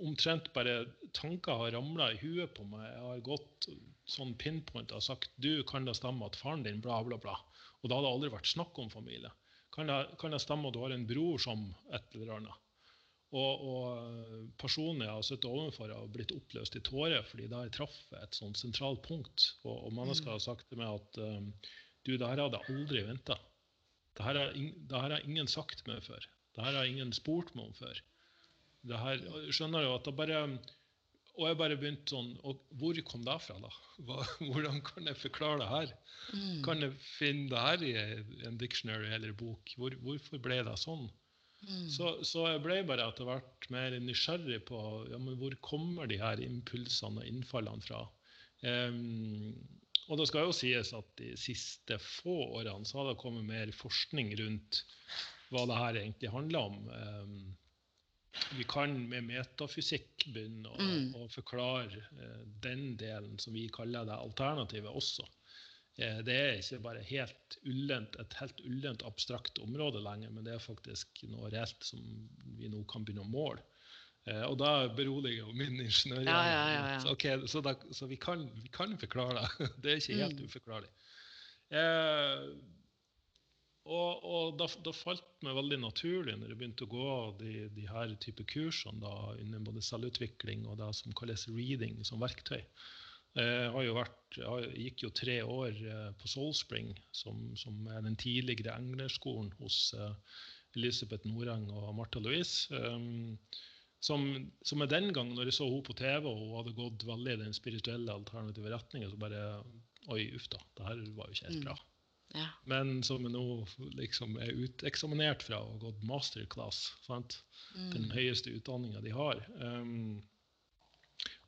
Omtrent bare tanker har ramla i huet på meg. Jeg har gått sånn pinpoint og sagt du, kan det stemme at faren din bla, bla, bla. Og da hadde det aldri vært snakk om familie. Kan det, kan det stemme at du har en bror som et eller annet? Og, og personen jeg har sittet overfor, har blitt oppløst i tårer fordi jeg traff et sånt sentralt punkt. Og, og mennesker har sagt til meg at um, du, det her hadde jeg aldri venta. Det her har det her har ingen sagt meg før. Det her har ingen spurt meg om før. Det her, skjønner du at det bare Og jeg bare begynte sånn og Hvor kom det fra, da? Hva, [LAUGHS] hvordan kan jeg forklare det her? Mm. Kan jeg finne det her i en dictionary eller bok? Hvor, hvorfor ble det sånn? Mm. Så, så jeg ble bare etter hvert mer nysgjerrig på ja, men hvor kommer de her impulsene og innfallene fra. Um, og det skal jo sies at de siste få årene så har det kommet mer forskning rundt hva det her egentlig handler om. Em, vi kan med metafysikk begynne å, Mm. å forklare eh, den delen som vi kaller det alternativet også. Eh, Det er ikke bare helt ullent, et helt ullent abstrakt område lenger, men det er faktisk noe reelt som vi nå kan begynne å måle. Eh, og da beroliger jo min ingeniør. Ja, ja, ja. Så, okay, så, da, så vi, kan, vi kan forklare det. [LAUGHS] Det er ikke helt Mm. uforklarlig. Eh, og og da, da falt det meg veldig naturlig når jeg begynte å gå de, de her type kursene da, innen både selvutvikling og det som kalles reading som verktøy. Jeg, har jo vært, jeg gikk jo tre år eh, på Soulspring, som, som er den tidligere englerskolen hos eh, Elisabeth Noreng og Martha Louise. Som, som er den gang, når jeg så henne på TV og hun hadde gått veldig i den spirituelle alternative retningen, så bare Oi, uff da, det her var jo ikke helt Mm. bra. Ja. Men som nå liksom er uteksaminert fra og gått masterclass. Sant? Den Mm. høyeste utdanninga de har. Um,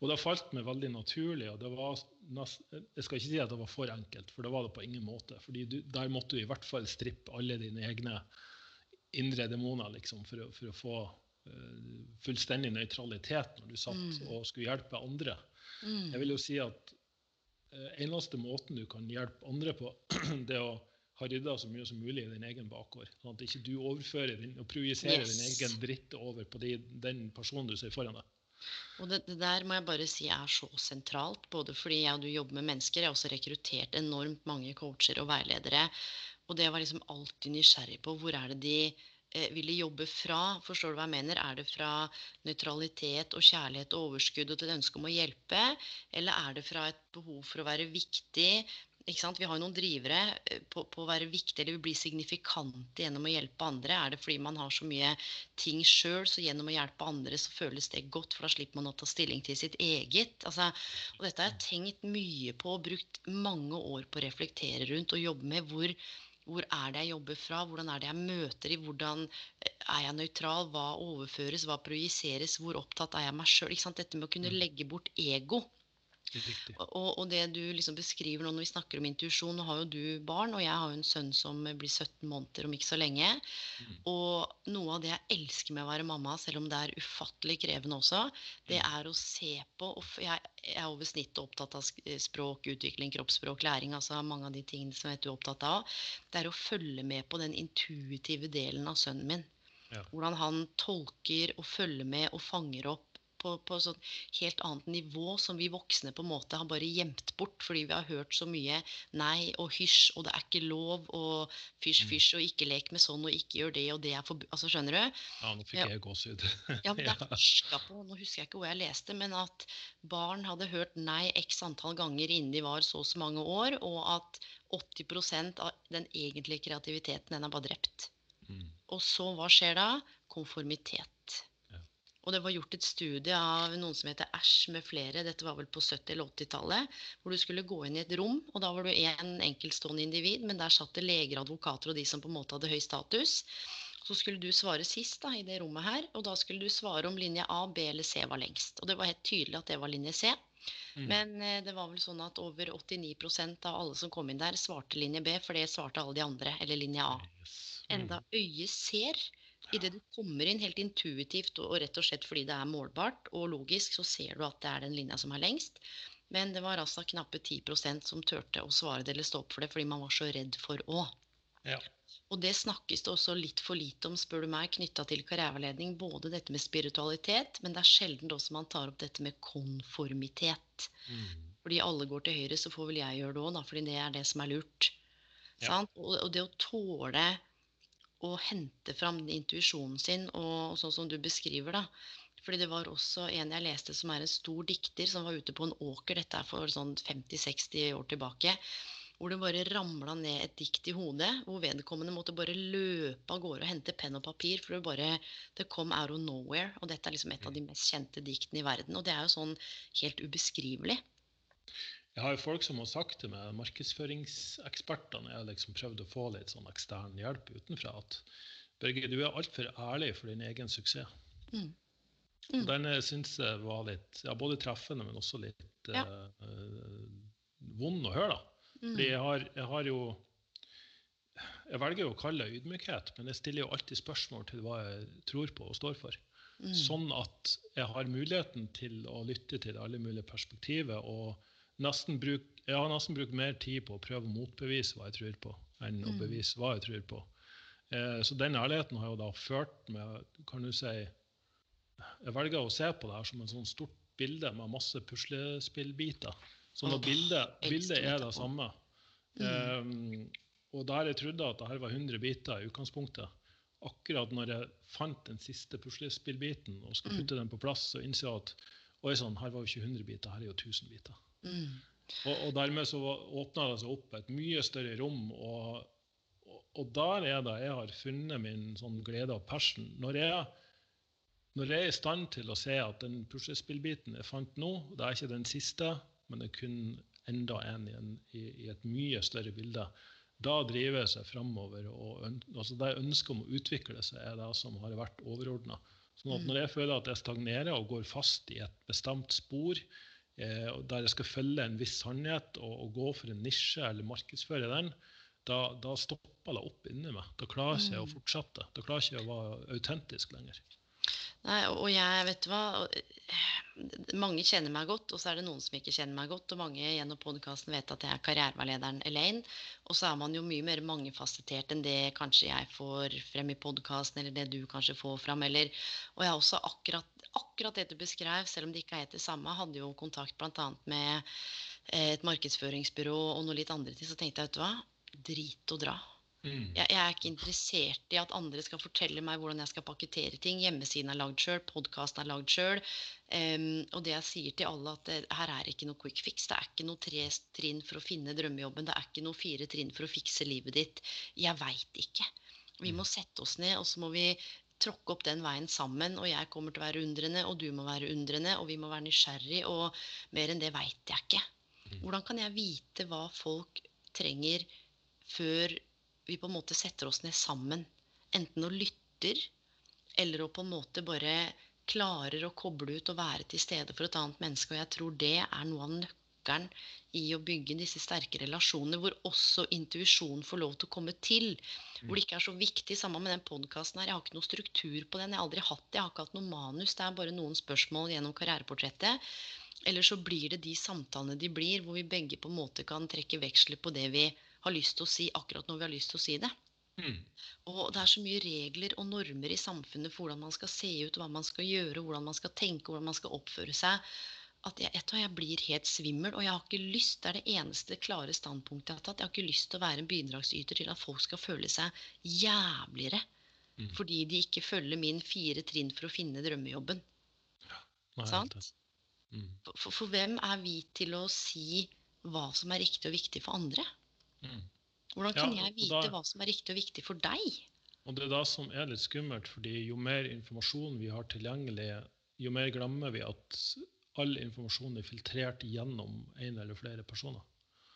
og det falt meg veldig naturlig. og det var nest, Jeg skal ikke si at det var for enkelt, for det var det på ingen måte. fordi du, Der måtte du i hvert fall strippe alle dine egne indre demoner liksom, for, for å få uh, fullstendig nøytralitet når du satt Mm. og skulle hjelpe andre. Mm. Jeg vil jo si at eneste måten du kan hjelpe andre på, [CLEARS THROAT] det er å ha rydda så mye som mulig i din egen bakgård. Sånn at ikke du overfører din, og projiserer din egen dritt over på de, den personen du ser foran deg. Og det, det der må jeg bare si er så sentralt, både fordi jeg og du jobber med mennesker. Jeg har også rekruttert enormt mange coacher og veiledere. Og det var liksom alltid nysgjerrig på hvor er det de eh, ville jobbe fra. Forstår du hva jeg mener? Er det fra nøytralitet og kjærlighet og overskudd og til et ønske om å hjelpe? Eller er det fra et behov for å være viktig, ikke sant? Vi har jo noen drivere eh, på, på å være viktig eller bli signifikante gjennom å hjelpe andre. Er det fordi man har så mye ting sjøl, så gjennom å hjelpe andre så føles det godt, for da slipper man å ta stilling til sitt eget. Altså, og dette har jeg tenkt mye på og brukt mange år på å reflektere rundt og jobbe med. Hvor, hvor er det jeg jobber fra? Hvordan er det jeg møter i? Hvordan eh, er jeg nøytral? Hva overføres? Hva projiseres? Hvor opptatt er jeg meg sjøl? Dette med å kunne legge bort ego. Og, og, det du liksom beskriver nå når vi snakker om intuisjon Nå har jo du barn, og jeg har jo en sønn som blir 17 måneder om ikke så lenge. Mm. Og noe av det jeg elsker med å være mamma, selv om det er ufattelig krevende også, det mm. er å se på og Jeg, er over snittet opptatt av språk, utvikling, kroppsspråk, læring. altså Mange av de tingene som vet du er opptatt av. Det er å følge med på den intuitive delen av sønnen min. Ja. Hvordan han tolker og følger med og fanger opp på, på sånn helt annet nivå som vi voksne på en måte har bare gjemt bort fordi vi har hørt så mye nei og hysj og det er ikke lov og fysj, mm. fysj og ikke lek med sånn og ikke gjør det og det er forbudt. Altså, skjønner du? Ja, nå fikk jeg gåsehud. ja, men det er [LAUGHS] forska på, nå husker jeg ikke hvor jeg leste, men at barn hadde hørt nei x antall ganger innen de var så og så mange år, og at 80% av den egentlige kreativiteten den er bare drept. Mm. Og så, hva skjer da? Konformitet. Og det var gjort et studie av noen som heter Æsj med flere, dette var vel på 70- eller 80-tallet, hvor du skulle gå inn i et rom, og da var du én enkeltstående individ, men der satt det leger, advokater og de som på en måte hadde høy status. Så skulle du svare sist da, i det rommet her, og da skulle du svare om linje A, B eller C var lengst. Og det var helt tydelig at det var linje C. Mm. Men eh, det var vel sånn at over 89% av alle som kom inn der, svarte linje B, for det svarte alle de andre, eller linje A. Enda mm. øyet ser Idet du kommer inn helt intuitivt og rett og slett fordi det er målbart og logisk, så ser du at det er den linja som er lengst. Men det var altså knappe 10% som turte å svare det eller stå opp for det fordi man var så redd for å. Ja. Og det snakkes det også litt for lite om, spør du meg, knytta til karriereveiledning. Både dette med spiritualitet, men det er sjelden også man tar opp dette med konformitet. Mm. Fordi alle går til høyre, så får vel jeg gjøre det òg, fordi det er det som er lurt. Ja. Og, og det å tåle å hente fram intuisjonen sin, og sånn som du beskriver, da. Fordi det var også en jeg leste som er en stor dikter, som var ute på en åker, dette er for sånn 50-60 år tilbake, hvor det bare ramla ned et dikt i hodet, hvor vedkommende måtte bare løpe av gårde og hente penn og papir, for det bare Det kom out of nowhere. Og dette er liksom et av de mest kjente diktene i verden. Og det er jo sånn helt ubeskrivelig. Jeg har jo folk som har sagt til meg, markedsføringsekspertene, jeg har liksom prøvd å få litt sånn ekstern hjelp utenfra, at Børge, du er altfor ærlig for din egen suksess. Mm. Mm. Den eh, syns jeg var litt ja, både treffende, men også litt ja. uh, vond å høre. da. Mm. Fordi jeg har, jeg har, jo Jeg velger jo å kalle det ydmykhet, men jeg stiller jo alltid spørsmål til hva jeg tror på og står for. Mm. Sånn at jeg har muligheten til å lytte til alle mulige perspektiver. og bruk, jeg har nesten brukt mer tid på å prøve å motbevise hva jeg tror på, enn mm. å bevise hva jeg tror på. Eh, så den ærligheten har jo da ført med kan du si, Jeg velger å se på det her som en sånn stort bilde med masse puslespillbiter. Så når bildet, bildet er det samme mm. um, Og der jeg trodde at dette var 100 biter i utgangspunktet, akkurat når jeg fant den siste puslespillbiten og skal mm. putte den på plass, så innså jeg at oi sann, her var jo ikke 100 biter, her er jo 1000 biter. Mm. Og, og, dermed så åpna det seg opp et mye større rom. Og, og, og, der er det jeg har funnet min sånn glede og passion. Når jeg, når jeg er i stand til å se at den puslespillbiten jeg fant nå, det er ikke den siste, men det er kun enda en i, en, i, i et mye større bilde, da driver jeg seg framover. Og, altså det ønsket om å utvikle seg er det som har vært overordna. Sånn at mm. når jeg føler at jeg stagnerer og går fast i et bestemt spor, der jeg skal følge en viss sannhet og, og, gå for en nisje eller markedsføre den, da, da stopper det opp inni meg. Da klarer jeg ikke å mm. fortsette. Da klarer jeg ikke å være autentisk lenger. Nei, og jeg, vet du hva Mange kjenner meg godt, og så er det noen som ikke kjenner meg godt. Og mange gjennom podkasten vet at jeg er karriereveilederen Elaine. Og så er man jo mye mer mangefasettert enn det kanskje jeg får frem i podkasten, eller det du kanskje får fram. Eller, og jeg har også akkurat, akkurat det du beskrev, selv om det ikke er helt det samme, hadde jo kontakt bl.a. med eh, et markedsføringsbyrå og noe litt andre ting. Så tenkte jeg, vet du hva, drit og dra. Jeg, jeg er ikke interessert i at andre skal fortelle meg hvordan jeg skal pakkettere ting. Hjemmesiden er lagd sjøl, podkasten er lagd sjøl. og det jeg sier til alle, at det, her er ikke noe quick fix. Det er ikke noe tre trinn for å finne drømmejobben. Det er ikke noe fire trinn for å fikse livet ditt. Jeg veit ikke. Vi må sette oss ned, og så må vi tråkke opp den veien sammen. Og jeg kommer til å være undrende, og du må være undrende, og vi må være nysgjerrig. Og mer enn det veit jeg ikke. Hvordan kan jeg vite hva folk trenger før vi på en måte setter oss ned sammen. Enten og lytter, eller å på en måte bare klarer å koble ut og være til stede for et annet menneske. Og jeg tror det er noe av nøkkelen i å bygge disse sterke relasjonene, hvor også intuisjonen får lov til å komme til. Hvor det ikke er så viktig. Sammen med den podkasten her. Jeg har ikke noe struktur på den. Jeg har aldri hatt det. Jeg har ikke hatt noe manus. Det er bare noen spørsmål gjennom karriereportrettet. Eller så blir det de samtalene de blir, hvor vi begge på en måte kan trekke veksler på det vi har lyst til å si akkurat når vi har lyst til å si det. Mm. Og det er så mye regler og normer i samfunnet for hvordan man skal se ut, hva man skal gjøre, hvordan man skal tenke, hvordan man skal oppføre seg, at jeg, etter, jeg blir helt svimmel. Og jeg har ikke lyst, det er det eneste klare standpunktet jeg har tatt, jeg har ikke lyst til å være en bidragsyter til at folk skal føle seg jævligere. Mm. Fordi de ikke følger min fire trinn for å finne drømmejobben. Ja, Sant? Mm. For, for, for hvem er vi til å si hva som er riktig og viktig for andre? Mm. Hvordan kan ja, jeg vite da, hva som er riktig og viktig for deg? Og Det er da som er litt skummelt, fordi jo mer informasjon vi har tilgjengelig, jo mer glemmer vi at all informasjon er filtrert gjennom en eller flere personer.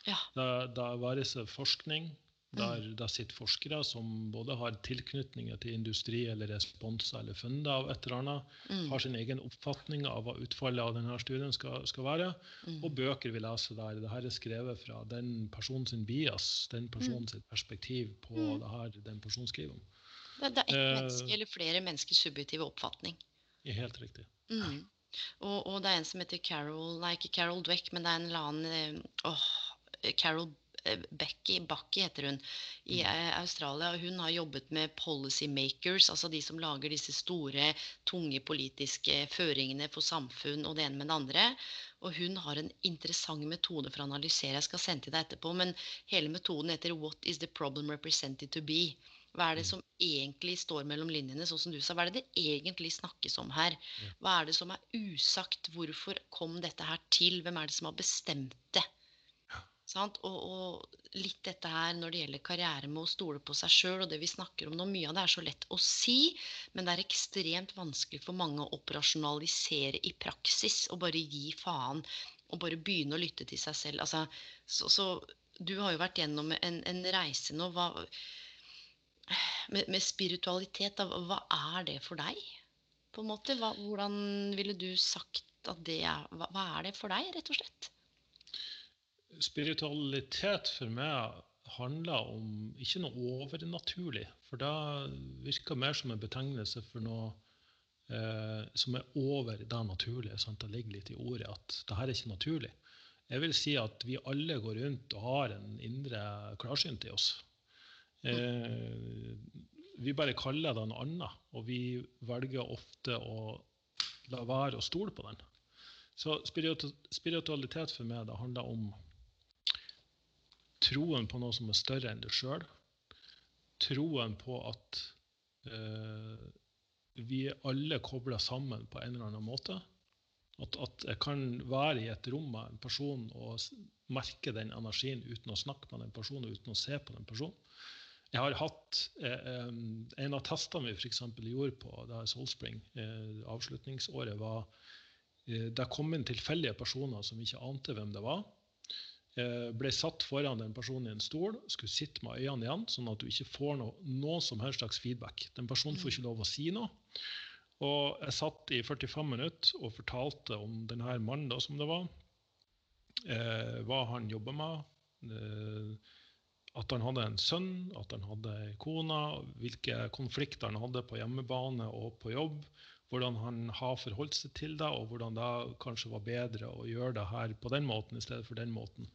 Ja. Det, det væres forskning, der mm. det sitter forskere som både har tilknytninger til industri eller responser eller funder av et eller annet, mm. har sin egen oppfatning av hva utfallet av denne studien skal, skal være, mm. og bøker vi leser der. Dette er skrevet fra den personens bias, den personens mm. perspektiv på mm. det her den personen skriver om. Det, det er ett eh, menneske eller flere menneskers subjektive oppfatning. Helt riktig. Mm. Og, og, det er en som heter Carol Nei, ikke Carol Dweck, men det er en eller annen eh, åh, Carol Eh, Becky Bucky heter hun, i mm. eh, Australia. Hun har jobbet med policy makers, altså de som lager disse store, tunge politiske føringene for samfunn og det ene med det andre. Og hun har en interessant metode for å analysere. Jeg skal sende til deg etterpå, men hele metoden heter 'What is the problem represented to be'? Hva er det som egentlig står mellom linjene, sånn som du sa? Hva er det det egentlig snakkes om her? Hva er det som er usagt? Hvorfor kom dette her til? Hvem er det som har bestemt det? Og, og, litt dette her når det gjelder karriere med å stole på seg sjøl og det vi snakker om nå, mye av det er så lett å si, men det er ekstremt vanskelig for mange å operasjonalisere i praksis og bare gi faen og bare begynne å lytte til seg selv. Altså, så, så, du har jo vært gjennom en, en reise nå hva, med, med, spiritualitet. Da, hva er det for deg? På en måte? Hva, hvordan ville du sagt at det er hva, hva er det for deg, rett og slett? spiritualitet for meg handler om ikke noe overnaturlig. For det virker mer som en betegnelse for noe eh, som er over det naturlige. Sant? Det ligger litt i ordet at det her er ikke naturlig. Jeg vil si at vi alle går rundt og har en indre klarsynt i oss. Eh, vi bare kaller det noe annet, og vi velger ofte å la være å stole på den. Så spiritualitet for meg det handler om troen på noe som er større enn deg sjøl. Troen på at eh, vi er alle kobla sammen på en eller annen måte. At, at, jeg kan være i et rom med en person og merke den energien uten å snakke med den personen, uten å se på den personen. Jeg har hatt eh, En av testene vi f.eks. gjorde på det Soulspring, eh, avslutningsåret, var eh, det kom inn tilfeldige personer som ikke ante hvem det var. Eh, ble satt foran den personen i en stol, skulle sitte med øynene igjen, sånn at du ikke får noe, noe som helst slags feedback. Den personen får ikke lov å si noe. Og jeg satt i 45 minutter og fortalte om denne mannen da, som det var. Eh, hva han jobber med. Eh, at han hadde en sønn, at han hadde kone. Hvilke konflikter han hadde på hjemmebane og på jobb hvordan han har forholdt seg til det, og hvordan det kanskje var bedre å gjøre det her på den måten i stedet for den måten.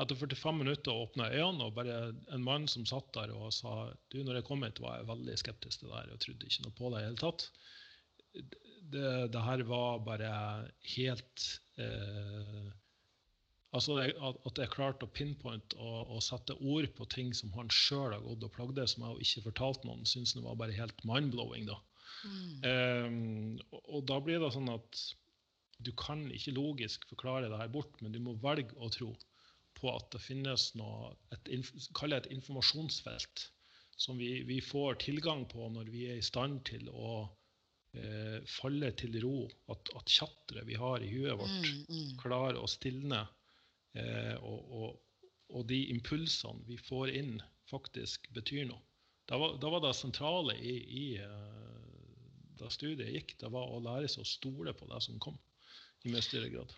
Etter 45 minutter åpna øynene, og bare en mann som satt der og sa du, når jeg kom hit, var jeg veldig skeptisk til det her og trodde ikke noe på det i hele tatt. Det, det, her var bare helt eh, Altså At jeg klarte å pinpointe og, og sette ord på ting som han sjøl har gått og plagde, som jeg ikke fortalte noen, syns det var bare helt mind-blowing. da. Mm. Um, og, og, da blir det sånn at du kan ikke logisk forklare det her bort, men du må velge å tro på at det finnes noe, et, kall det et informasjonsfelt som vi, vi, får tilgang på når vi er i stand til å eh, falle til ro. At, at tjatteret vi har i huet vårt, mm, mm. klarer å stilne. Eh, og, og, og, de impulsene vi får inn, faktisk betyr noe. Da var, da var det sentrale i, i uh, da studiet gikk, det var å lære seg å stole på det som kom, i mye større grad.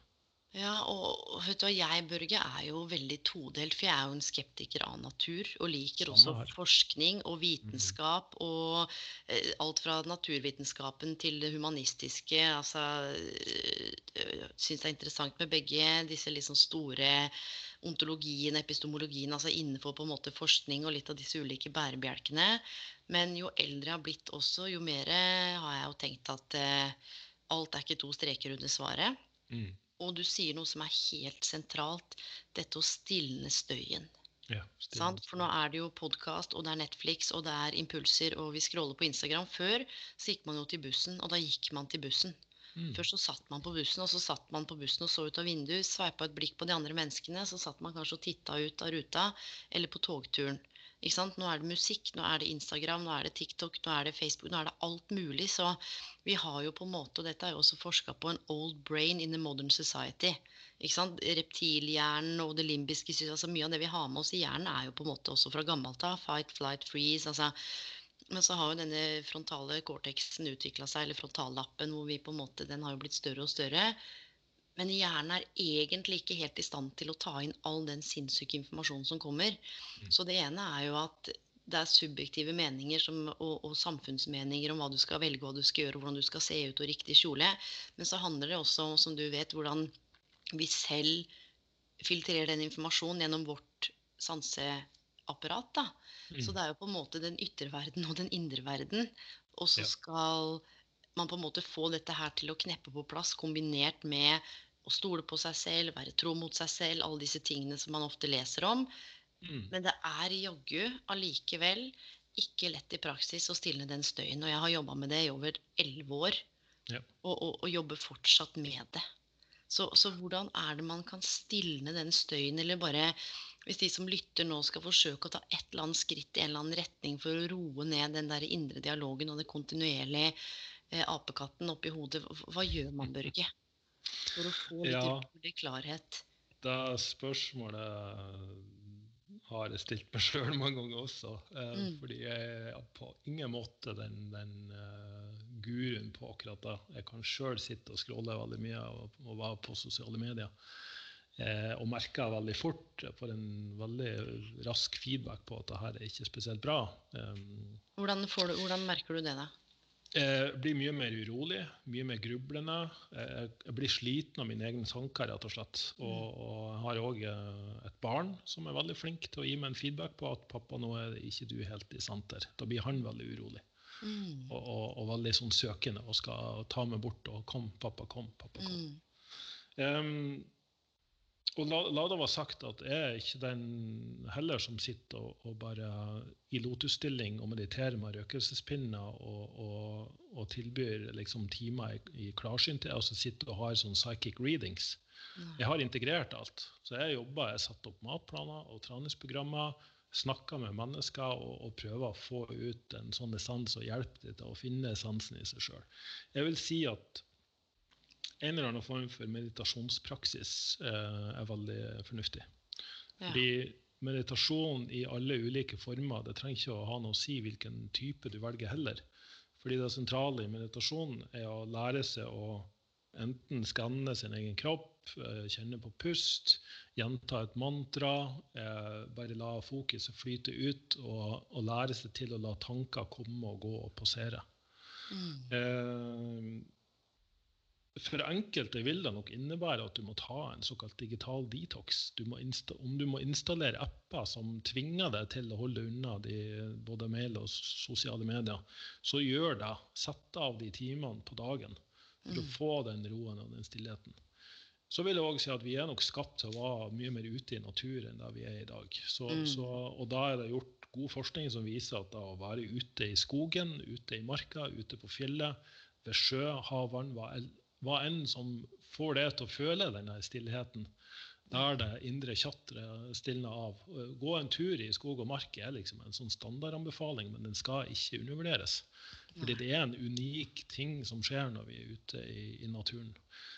Ja, og vet du hva, jeg, Børge, er jo veldig todelt. For jeg er jo en skeptiker av natur. Og liker også forskning og vitenskap. Mm. Og eh, alt fra naturvitenskapen til det humanistiske. Altså øh, Syns det er interessant med begge disse liksom store ontologien, epistemologien, altså innenfor på en måte forskning og litt av disse ulike bærebjelkene. Men jo eldre jeg har blitt også, jo mer har jeg jo tenkt at eh, alt er ikke to streker under svaret. Mm. Og du sier noe som er helt sentralt. Dette å stilne støyen. Ja, stillende. For nå er det jo podkast, og det er Netflix, og det er impulser, og vi scroller på Instagram. Før så gikk man jo til bussen, og da gikk man til bussen. Mm. Før så satt man på bussen, og så satt man på bussen og så ut av vinduet, sveipa et blikk på de andre menneskene, så satt man kanskje og titta ut av ruta, eller på togturen. Nå er det musikk, nå er det Instagram, nå er det TikTok, nå er det Facebook, nå er det alt mulig. Så vi har jo på en måte, og dette er jo også forska på, en old brain in the modern society. Reptilhjernen og det limbiske altså Mye av det vi har med oss i hjernen, er jo på en måte også fra gammelt av. Fight, flight, freeze. altså men så har jo denne frontale cortexen utvikla seg, eller frontallappen, hvor vi på en måte, den har jo blitt større og større. Men hjernen er egentlig ikke helt i stand til å ta inn all den sinnssyke informasjonen som kommer. Mm. Så det ene er jo at det er subjektive meninger som, og, og, samfunnsmeninger om hva du skal velge, hva du skal gjøre, hvordan du skal se ut og riktig kjole. Men så handler det også om, som du vet, hvordan vi selv filtrerer den informasjonen gjennom vårt sanseapparat. da. Mm. Så det er jo på en måte den ytre verden og den indre verden. Og så skal man på en måte få dette her til å kneppe på plass, kombinert med å stole på seg selv, være tro mot seg selv, alle disse tingene som man ofte leser om. Mm. Men det er jaggu allikevel ikke lett i praksis å stilne den støyen. Og jeg har jobba med det i over elleve år, ja. og, og, og, jobber fortsatt med det. Så, så, hvordan er det man kan stilne den støyen, eller bare hvis de som lytter nå skal forsøke å ta et eller annet skritt i en eller annen retning for å roe ned den der indre dialogen og det kontinuerlige eh, apekatten oppi hodet, hva gjør man, [LAUGHS] Børge? For å få litt ja, klarhet. Det spørsmålet har jeg stilt meg sjøl mange ganger også. Eh, mm. Fordi jeg er på ingen måte den, den uh, guruen på akkurat det. Jeg kan sjøl sitte og scrolle veldig mye og, og være på sosiale medier. Eh, og merker veldig fort, får en veldig rask feedback på at det her er ikke spesielt bra. Um, hvordan, du, hvordan merker du det, da? Jeg blir mye mer urolig, mye mer grublende. Jeg blir sliten av mine egne tanker, rett og slett. Og, mm. og jeg har òg eh, et barn som er veldig flink til å gi meg en feedback på at 'pappa, nå er ikke du helt i senter'. Da blir han veldig urolig. Mm. Og, og, og, veldig sånn søkende og skal ta meg bort og 'kom, pappa, kom', pappa, kom'. Mm. Um, og la, la, det være sagt at jeg er ikke den heller som sitter og, og bare i lotusstilling og mediterer med røkelsespinner og, og, og tilbyr liksom timer i, i klarsynthet, så sitter og har sånn psychic readings. Jeg har integrert alt. Så jeg jobber, jeg satt opp matplaner og treningsprogrammer. Snakker med mennesker og, og prøver å få ut en sånn essens og hjelpe dem til å finne essensen i seg sjøl. Jeg vil si at en eller annen form for meditasjonspraksis eh, er veldig fornuftig. Ja. Fordi meditasjon i alle ulike former det trenger ikke å ha noe å si hvilken type du velger heller. Fordi det sentrale i meditasjon er å lære seg å enten skanne sin egen kropp, eh, kjenne på pust, gjenta et mantra, eh, bare la fokuset flyte ut, og, og, lære seg til å la tanker komme og gå og posere. Mm. For enkelte vil det nok innebære at du må ta en såkalt digital detox. Du om du må installere apper som tvinger deg til å holde unna de, både mail og sosiale medier, så gjør det. Sett av de timene på dagen for mm. å få den roen og den stillheten. Så vil jeg også si at vi er nok skapt til å være mye mer ute i naturen enn det vi er i dag. Så, Mm. så, og da er det gjort god forskning som viser at å være ute i skogen, ute i marka, ute på fjellet, ved sjø, hav, vann, hva, enn som får det til å føle denne stillheten, der det indre tjatteret stilner av. Gå en tur i skog og mark er liksom en sånn standardanbefaling, men den skal ikke undervurderes. Fordi det er en unik ting som skjer når vi er ute i, i naturen.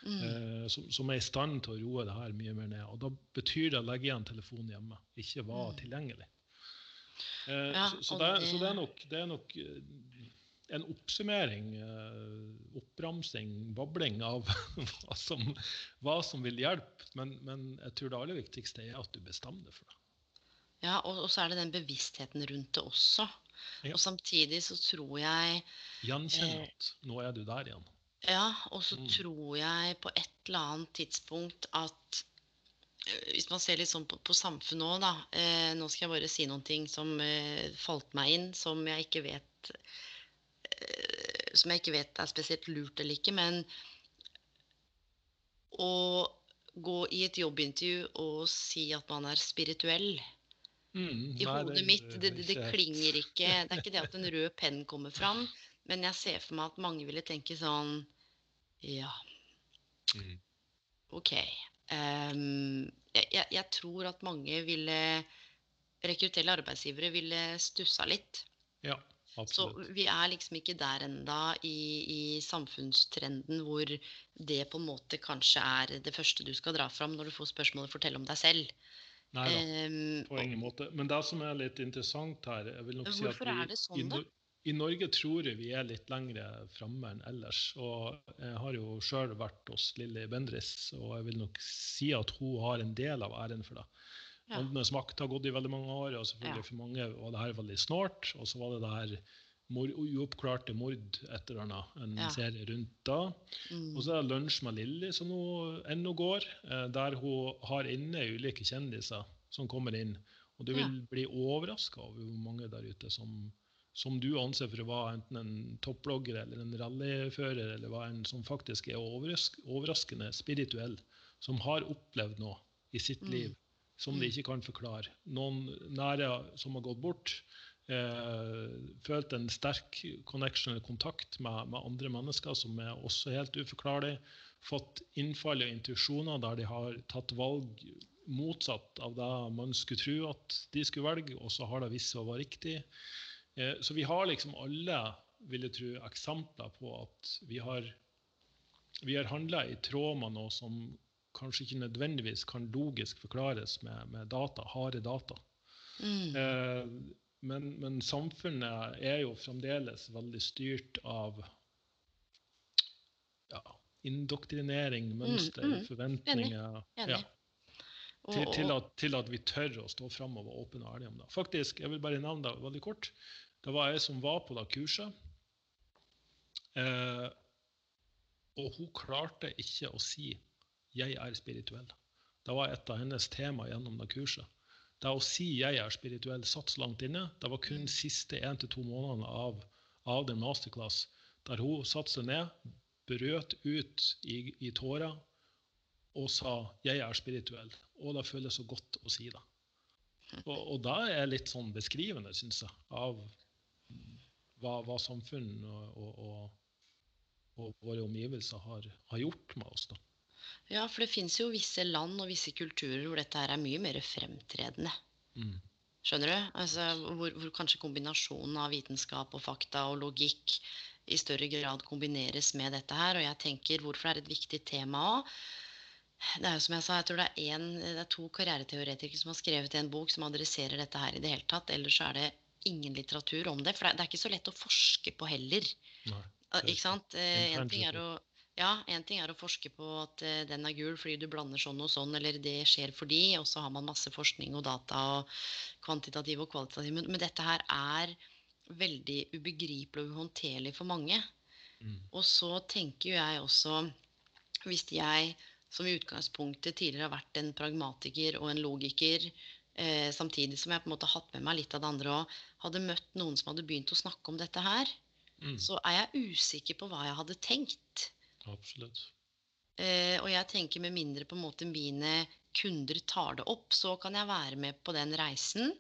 Mm. Eh, som, som er i stand til å roe det her mye mer ned. Og da betyr det å legge igjen telefonen hjemme, ikke være tilgjengelig. Eh, Ja, så, så, det, det- så det er nok, det er nok eh, en oppsummering, eh, oppramsing, babling av [LAUGHS] hva som, hva som vil hjelpe. Men, men jeg tror det aller viktigste er at du bestemmer deg for det. Ja, og, og så er det den bevisstheten rundt det også. Ja. Og samtidig så tror jeg Gjenkjenne Eh. nå er du der igjen. Ja, og så Mm. tror jeg på et eller annet tidspunkt at eh, hvis man ser litt sånn på, på samfunnet òg, da. Eh, nå skal jeg bare si noen ting som eh, falt meg inn, som jeg ikke vet eh, Som jeg ikke vet er spesielt lurt eller ikke, men å gå i et jobbintervju og si at man er spirituell Mm, i nei, hodet det- mitt. Det, det, det klinger ikke. [LAUGHS] Det er ikke det at en rød penn kommer fram, men jeg ser for meg at mange ville tenke sånn Ja, Mm. OK. Um, jeg, jeg, jeg tror at mange ville Rekruttelle arbeidsgivere ville stussa litt. Ja, Så vi er liksom ikke der enda i, i samfunnstrenden hvor det på en måte kanskje er det første du skal dra fram når du får spørsmålet 'fortell om deg selv'. Nei da. Ehm, På ingen måte. Men det som er litt interessant her jeg vil nok si at vi, er det sånn, i, da? I Norge tror jeg vi er litt lengre framme enn ellers. Og jeg har jo sjøl vært hos Lilly Bendriss, og jeg vil nok si at hun har en del av æren for det. Ja. Åndenes makt har gått i veldig mange år, og selvfølgelig Ja. for mange var det her veldig snålt. Og så var det det her mor, uoppklarte mord et eller annet, en Ja. serie rundt da. mm, Og så er det Lunsj med Lilly som nå ennå går, eh, der hun har inne ulike kjendiser som kommer inn. Og du vil bli overraska over hvor mange der ute som, som du anser for å være enten en topplogger eller en rallyfører, eller hva en som faktisk er overraskende spirituell, som har opplevd noe i sitt Mm. liv som de ikke kan forklare. Noen nære som har gått bort. Eh, følt en sterk connection eller kontakt med, med andre mennesker som er også helt uforklarlig. Fått innfall og intuisjoner der de har tatt valg motsatt av det man skulle tro at de skulle velge, og så har det vist seg å være riktig. Eh, så vi har liksom alle vil jeg tro, eksempler på at vi har, vi har handla i tråd med noe som kanskje ikke nødvendigvis kan logisk forklares med, med data, harde data. mm, Eh, men, men samfunnet er jo fremdeles veldig styrt av ja, indoktrinering, mønster, mm. forventninger. Enig. Ja, til, til, at, til at vi tør å stå fram og være åpne og ærlige om det. Faktisk, jeg vil bare nevne det veldig kort. Det var jeg som var på det kurset. Eh, og hun klarte ikke å si 'jeg er spirituell'. Det var et av hennes tema gjennom det kurset. Det å si 'jeg er spirituell' satt langt inne. Det var kun siste én til to månedene av, av den masterclass der hun satte seg ned, brøt ut i, i tårer og sa 'jeg er spirituell'. Og det føles så godt å si det. Og, og det er litt sånn beskrivende, syns jeg, av hva, hva samfunn og, og, og, og våre omgivelser har, har gjort med oss. da. Ja, for det fins jo visse land og visse kulturer hvor dette her er mye mer fremtredende. Mm. Skjønner du? Altså, hvor, hvor kanskje kombinasjonen av vitenskap og fakta og logikk i større grad kombineres med dette her. Og jeg tenker hvorfor det er et viktig tema òg. Det er jo som jeg sa, jeg tror det er, en, det er to karriereteoretikere som har skrevet en bok som adresserer dette her i det hele tatt. Ellers så er det ingen litteratur om det. For det er, det ikke så lett å forske på heller. Nei, Ah, det Ikke sant? Eh, En ting, er å. Ja, en ting er å forske på at eh, den er gul fordi du blander sånn og sånn, eller det skjer fordi, og så har man masse forskning og data og kvantitativ og kvalitativ. Men, men dette her er veldig ubegripelig og uhåndterlig for mange. Mm. Og så tenker jo jeg også, hvis jeg som i utgangspunktet tidligere har vært en pragmatiker og en logiker, eh, samtidig som jeg på en måte har hatt med meg litt av det andre òg, hadde møtt noen som hadde begynt å snakke om dette her, Mm. så er jeg usikker på hva jeg hadde tenkt. Absolutt. Eh, og jeg tenker med mindre på en måte mine kunder tar det opp, så kan jeg være med på den reisen.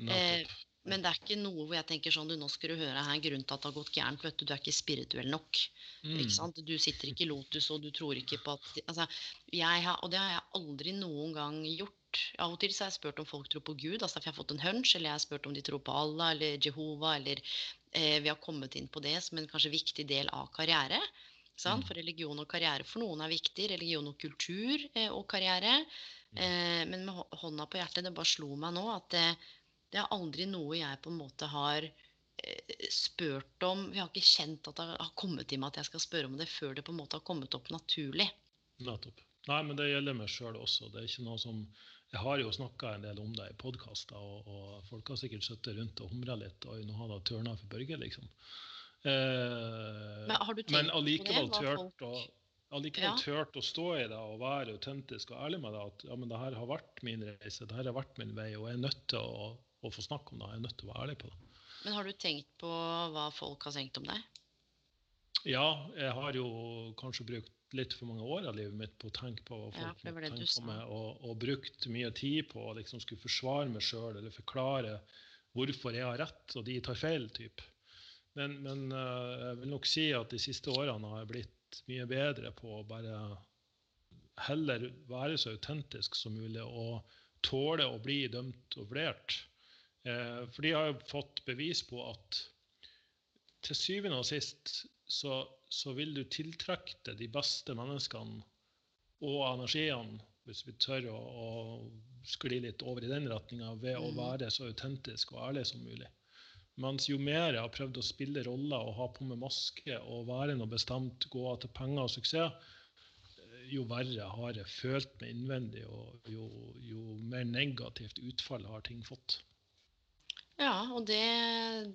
Eh, men det er ikke noe hvor jeg tenker sånn du, Nå skal du høre her grunnen til at det har gått gærent. vet Du du er ikke spirituell nok. Mm. Ikke sant? Du sitter ikke i lotus, og du tror ikke på at altså, jeg har, Og det har jeg aldri noen gang gjort. Av og til så har jeg spurt om folk tror på Gud. altså for Jeg har fått en hunch, eller jeg har spurt om de tror på Allah eller Jehova. Eller eh, vi har kommet inn på det som en kanskje viktig del av karriere. Sant? Mm. For religion og karriere for noen er viktig. Religion og kultur eh, og karriere. Eh, men med hånda på hjertet, det bare slo meg nå at det, det er aldri noe jeg på en måte har eh, spurt om Vi har ikke kjent at det har kommet til meg at jeg skal spørre om det før det på en måte har kommet opp naturlig. Nettopp. Nei, men det gjelder meg sjøl også. Det er ikke noe som Jeg har jo snakka en del om det i podkaster, og, og folk har sikkert sittet rundt og humra litt. Oi, nå har det tørna for Børge, liksom. Eh, Men har du tenkt men på det, allikevel tørt folk- Allikevel Ja. tørt å stå i det og være autentisk og ærlig med det. At ja, men det her har vært min reise, det her har vært min vei, og jeg er nødt til å, å få snakke om det. Jeg er nødt til å være ærlig på det. Men har du tenkt på hva folk har tenkt om deg? Ja, jeg har jo kanskje brukt litt for mange år av livet mitt på å tenke på hva folk Ja, tenke på meg, og, og brukt mye tid på å liksom skulle forsvare meg sjøl eller forklare hvorfor jeg har rett og de tar feil. Typ. Men, men eh, jeg vil nok si at de siste årene har jeg blitt mye bedre på å bare heller være så autentisk som mulig og tåle å bli dømt og vurdert. For de har jo fått bevis på at til syvende og sist så, så vil du tiltrekke deg de beste menneskene og energiene, hvis vi tør å, å skli litt over i den retninga, ved å Mhm. være så autentisk og ærlig som mulig. Mens jo mer jeg har prøvd å spille roller og ha på meg maske og være noe bestemt, gå etter penger og suksess, jo verre har jeg følt meg innvendig, og jo, jo mer negativt utfall har ting fått. Ja, og det,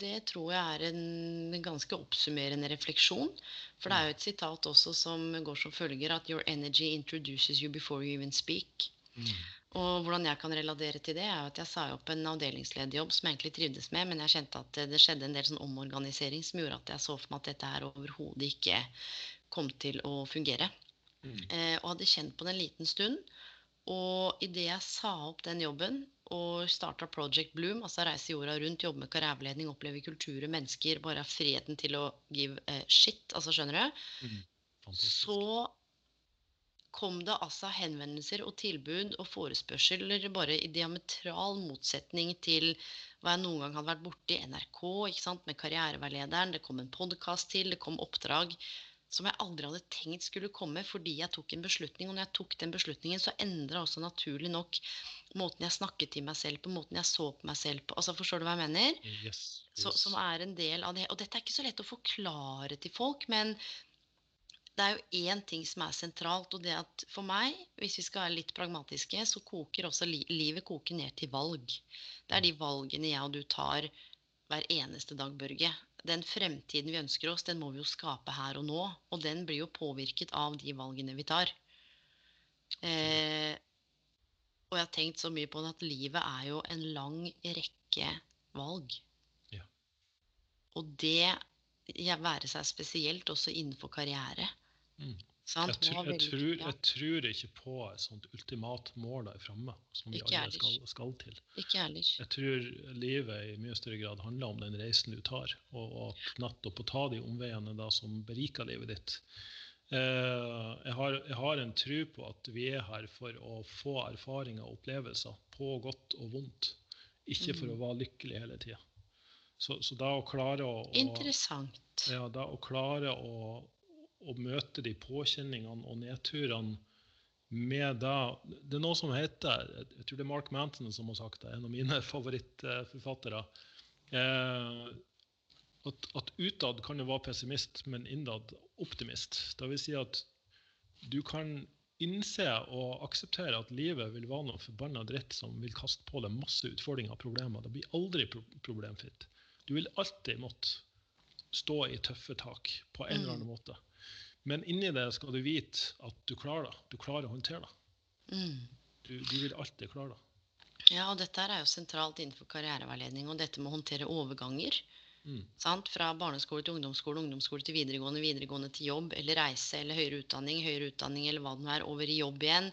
det tror jeg er en ganske oppsummerende refleksjon. For det er jo et sitat også som går som følger at Your energy introduces you before you even speak. Og hvordan jeg kan relatere til det, er at jeg sa opp en avdelingslederjobb som jeg egentlig trivdes med, men jeg kjente at det skjedde en del sånn omorganisering som gjorde at jeg så for meg at dette her overhodet ikke kom til å fungere. Mm. Eh, og hadde kjent på det en liten stund. Og idet jeg sa opp den jobben og starta Project Bloom, altså reise jorda rundt, jobbe med karriereveiledning, oppleve kulturer, mennesker, bare friheten til å give eh, shit, altså skjønner du, mm. så kom det altså henvendelser og tilbud og forespørsler bare i diametral motsetning til hva jeg noen gang hadde vært borti NRK ikke sant, med karriereveilederen. Det kom en podkast til, det kom oppdrag som jeg aldri hadde tenkt skulle komme fordi jeg tok en beslutning. Og når jeg tok den beslutningen, så endra også naturlig nok måten jeg snakket til meg selv på, måten jeg så på meg selv på. Altså, Forstår du hva jeg mener? Yes, Så, som er en del av det. Og dette er ikke så lett å forklare til folk, men det er jo én ting som er sentralt, og det at for meg, hvis vi skal være litt pragmatiske, så koker også li livet koker ned til valg. Det er de valgene jeg og du tar hver eneste dag, Børge. Den fremtiden vi ønsker oss, den må vi jo skape her og nå. Og den blir jo påvirket av de valgene vi tar. Eh, og jeg har tenkt så mye på det at livet er jo en lang rekke valg. Ja. Og det være seg spesielt også innenfor karriere. Mm. Jeg, tr jeg, tror, jeg tror ikke på et sånt ultimat mål der framme, som vi alle skal, skal til. ikke heller. Jeg tror livet i mye større grad handler om den reisen du tar, og, og nettopp å ta de omveiene da som beriker livet ditt. Eh, jeg, har, jeg har en tro på at vi er her for å få erfaringer og opplevelser, på godt og vondt. Ikke for å være lykkelig hele tida. Så, så da å klare å, å Interessant. ja, da å klare å, å møte de påkjenningene og nedturene med da Det er noe som heter Jeg tror det er Mark Manton som har sagt det, en av mine [LAUGHS] favorittforfattere. Eh, at, at utad kan du være pessimist, men innad optimist. Det vil si at du kan innse og akseptere at livet vil være noe forbanna dritt som vil kaste på deg masse utfordringer og problemer. Det blir aldri pro problemfritt. Du vil alltid måtte stå i tøffe tak på en eller annen måte. Men inni det skal du vite at du klarer det. Du klarer å håndtere det. Mm. Du, du vil alltid klare det. Ja, og dette er jo sentralt innenfor karriereveiledning, og dette med å håndtere overganger. Mm. Sant? Fra barneskole til ungdomsskole, ungdomsskole til videregående, videregående til jobb, eller reise eller høyere utdanning, høyere utdanning eller hva det nå er, over i jobb igjen.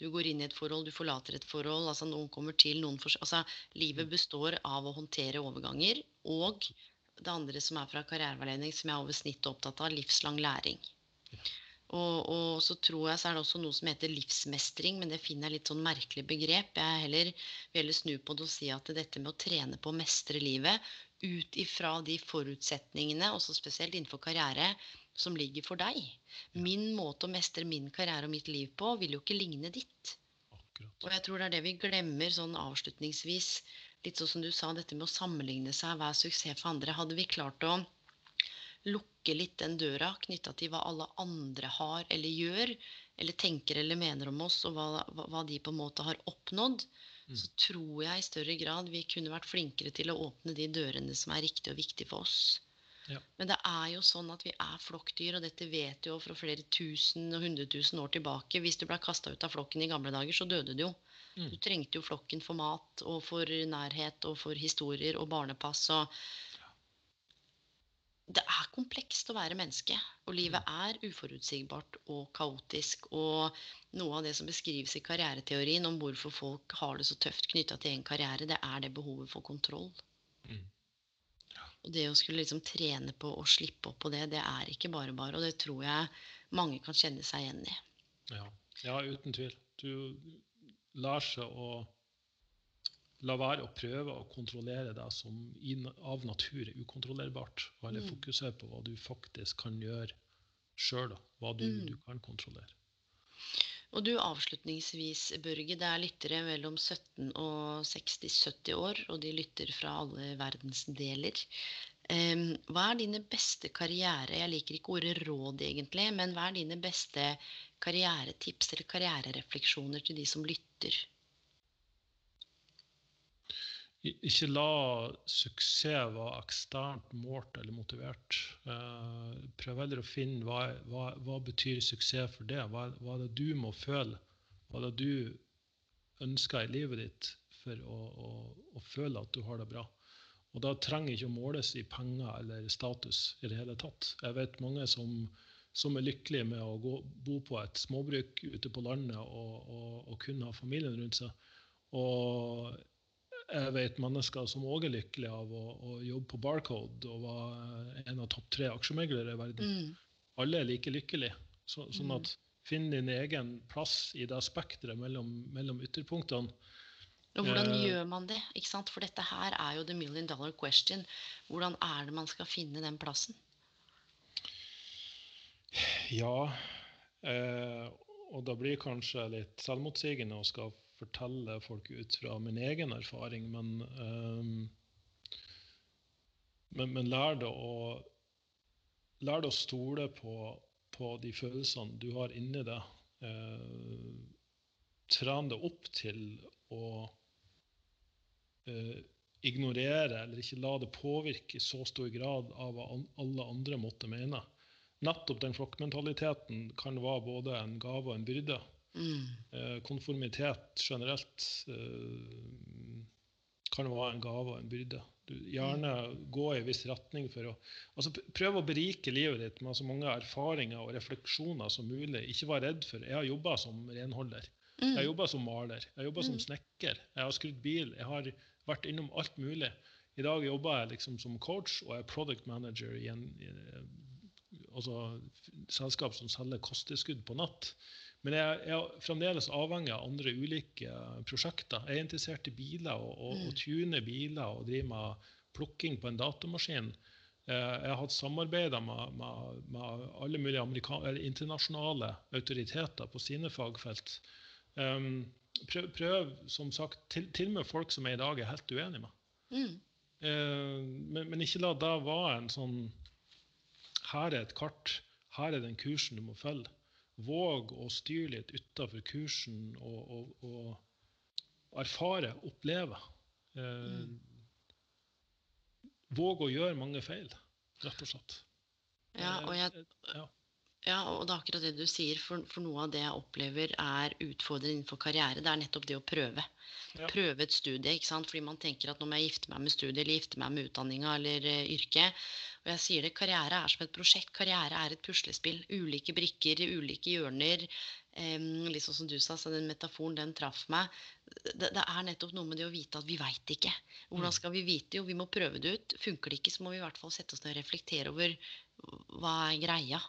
Du går inn i et forhold, du forlater et forhold. altså Noen kommer til, noen for, altså Livet består av å håndtere overganger. Og det andre som er fra karriereveiledning, som jeg er over snittet opptatt av, livslang læring. Og, og så tror jeg så er det også noe som heter livsmestring, men det finner jeg litt sånn merkelig begrep. Jeg heller, vil heller snu på det og si at dette med å trene på å mestre livet ut ifra de forutsetningene, også spesielt innenfor karriere, som ligger for deg. Min måte å mestre min karriere og mitt liv på vil jo ikke ligne ditt. Akkurat. Og jeg tror det er det vi glemmer sånn avslutningsvis. Litt sånn som du sa, dette med å sammenligne seg, være suksess for andre. Hadde vi klart å lukke litt den døra knytta til hva alle andre har eller gjør, eller tenker eller mener om oss, og hva, hva, de på en måte har oppnådd, Mm. så tror jeg i større grad vi kunne vært flinkere til å åpne de dørene som er riktige og viktige for oss. Ja. Men det er jo sånn at vi er flokkdyr, og dette vet du jo fra flere tusen og hundre tusen år tilbake. Hvis du ble kasta ut av flokken i gamle dager, så døde du jo. Mm. Du trengte jo flokken for mat og for nærhet og for historier og barnepass og Det er komplekst å være menneske, og livet er uforutsigbart og kaotisk. Og noe av det som beskrives i karriereteorien om hvorfor folk har det så tøft knytta til egen karriere, det er det behovet for kontroll. Mm. Og det å skulle liksom trene på å slippe opp på det, det er ikke bare bare. Og det tror jeg mange kan kjenne seg igjen i. Ja. ja, uten tvil. Du lar seg å la være å prøve å kontrollere deg som av natur er ukontrollerbart. Og heller Mm. fokusere på hva du faktisk kan gjøre sjøl. Hva du, Mm. du kan kontrollere. Og du avslutningsvis, Børge, det er lyttere mellom 17 og 60-70 år, og de lytter fra alle verdensdeler. Um, hva er dine beste karriere Jeg liker ikke ordet råd, egentlig, men hva er dine beste karrieretips eller karriererefleksjoner til de som lytter? Ikke la suksess være eksternt målt eller motivert. Eh, prøv heller å finne hva, hva, hva betyr suksess for det. Hva, hva er det du må føle? Hva er det du ønsker i livet ditt for å, å, å føle at du har det bra? Og da trenger ikke å måles i penger eller status i det hele tatt. Jeg vet mange som, som er lykkelige med å gå, bo på et småbruk ute på landet og, og, og kun ha familien rundt seg. Og jeg vet mennesker som òg er lykkelige av å, å jobbe på Barcode og være en av topp tre aksjemeglere i verden. Mm. Alle er like lykkelige. Så, sånn Mm. at finn din egen plass i det spekteret mellom, mellom ytterpunktene. Og hvordan Eh. gjør man det? Ikke sant? For dette her er jo the million dollar question. Hvordan er det man skal finne den plassen? Ja, eh, og da blir kanskje litt selvmotsigende å skal fortelle folk ut fra min egen erfaring, men, um, men, men lær det å Lær deg å stole på, på de følelsene du har inni deg. Eh, tren det opp til å eh, ignorere eller ikke la det påvirke i så stor grad av hva alle andre måtte mene. Nettopp den flokkmentaliteten kan være både en gave og en byrde. Mm. Eh, konformitet generelt eh, kan være en gave og en byrde. Du Gjerne gå i en viss retning for å altså Prøv å berike livet ditt med så mange erfaringer og refleksjoner som mulig. Ikke vær redd for Jeg har jobba som renholder. Jeg har Mm. jobba som maler. Jeg har jobba som Mm. snekker. Jeg har skrudd bil. Jeg har vært innom alt mulig. I dag jobber jeg liksom som coach og er product manager i en i, altså, selskap som selger kosttilskudd på nett. Men jeg, jeg er fremdeles avhengig av andre ulike prosjekter. Jeg er interessert i biler og, og, og tune tuner biler og driver med plukking på en datamaskin. Eh, Jeg har hatt samarbeider med, med, med alle mulige eller internasjonale autoriteter på sine fagfelt. Um, prøv, prøv, som sagt, til, til og med folk som jeg i dag er helt uenig med. Mm. Uh, men, men ikke la det være en sånn Her er et kart. Her er den kursen du må følge. Våg å styre litt utafor kursen og, og, og erfare, oppleve. Eh, Mm. Våg å gjøre mange feil, rett og slett. Ja, og jeg, Eh, ja. Ja, og det er akkurat det du sier, for, for noe av det jeg opplever er utfordrende innenfor karriere, det er nettopp det å prøve. Ja. Prøve et studie, ikke sant. Fordi man tenker at nå må jeg gifte meg med studiet, eller gifte meg med utdanninga eller uh, yrket. Og jeg sier det, karriere er som et prosjekt. Karriere er et puslespill. Ulike brikker, ulike hjørner. Um, sånn som du sa, så den metaforen, den traff meg. Det, det, er nettopp noe med det å vite at vi veit ikke. Hvordan Mm. skal vi vite? Jo, vi må prøve det ut. Funker det ikke, så må vi i hvert fall sette oss ned og reflektere over hva er greia.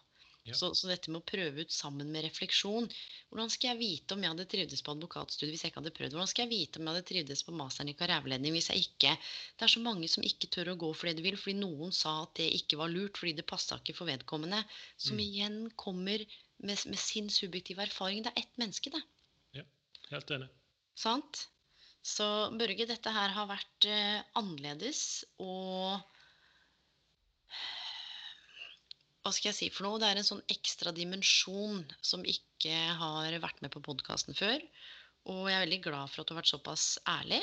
Ja. Så, så dette med å prøve ut sammen med refleksjon Hvordan skal jeg vite om jeg hadde trivdes på advokatstudiet hvis jeg ikke hadde prøvd? Hvordan skal jeg vite om jeg hadde trivdes på masteren i karriereveiledning hvis jeg ikke Det er så mange som ikke tør å gå for det de vil, fordi noen sa at det ikke var lurt fordi det passa ikke for vedkommende. Som Mm. igjen kommer med, med sin subjektive erfaring. Det er ett menneske, det. Ja, Helt enig. Sant? Så Børge, dette her har vært uh, annerledes og Hva skal jeg si for noe? Det er en sånn ekstra dimensjon som ikke har vært med på podkasten før. Og jeg er veldig glad for at du har vært såpass ærlig.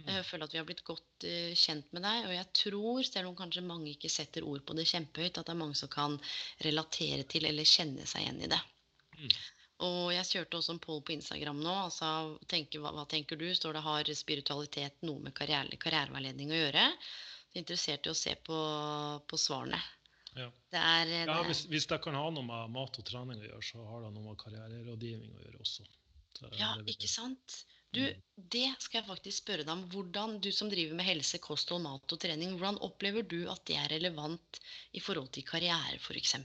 Mm. Jeg føler at vi har blitt godt uh, kjent med deg. Og jeg tror, selv om kanskje mange ikke setter ord på det kjempehøyt, at det er mange som kan relatere til eller kjenne seg igjen i det. Mm. Og jeg kjørte også en poll på Instagram nå. altså tenker, hva, hva tenker du? Står det har spiritualitet noe med karriere, karriereveiledning å gjøre? Så er interessert i å se på, på svarene. Ja. Er, eh, Ja, hvis, hvis det kan ha noe med mat og trening å gjøre, så har det noe med karriererådgivning å gjøre også. Det, ja, det ikke sant? Du, Mm. det skal jeg faktisk spørre deg om. Hvordan, du som driver med helse, kosthold, mat og trening, hvordan opplever du at det er relevant i forhold til karriere, f.eks.?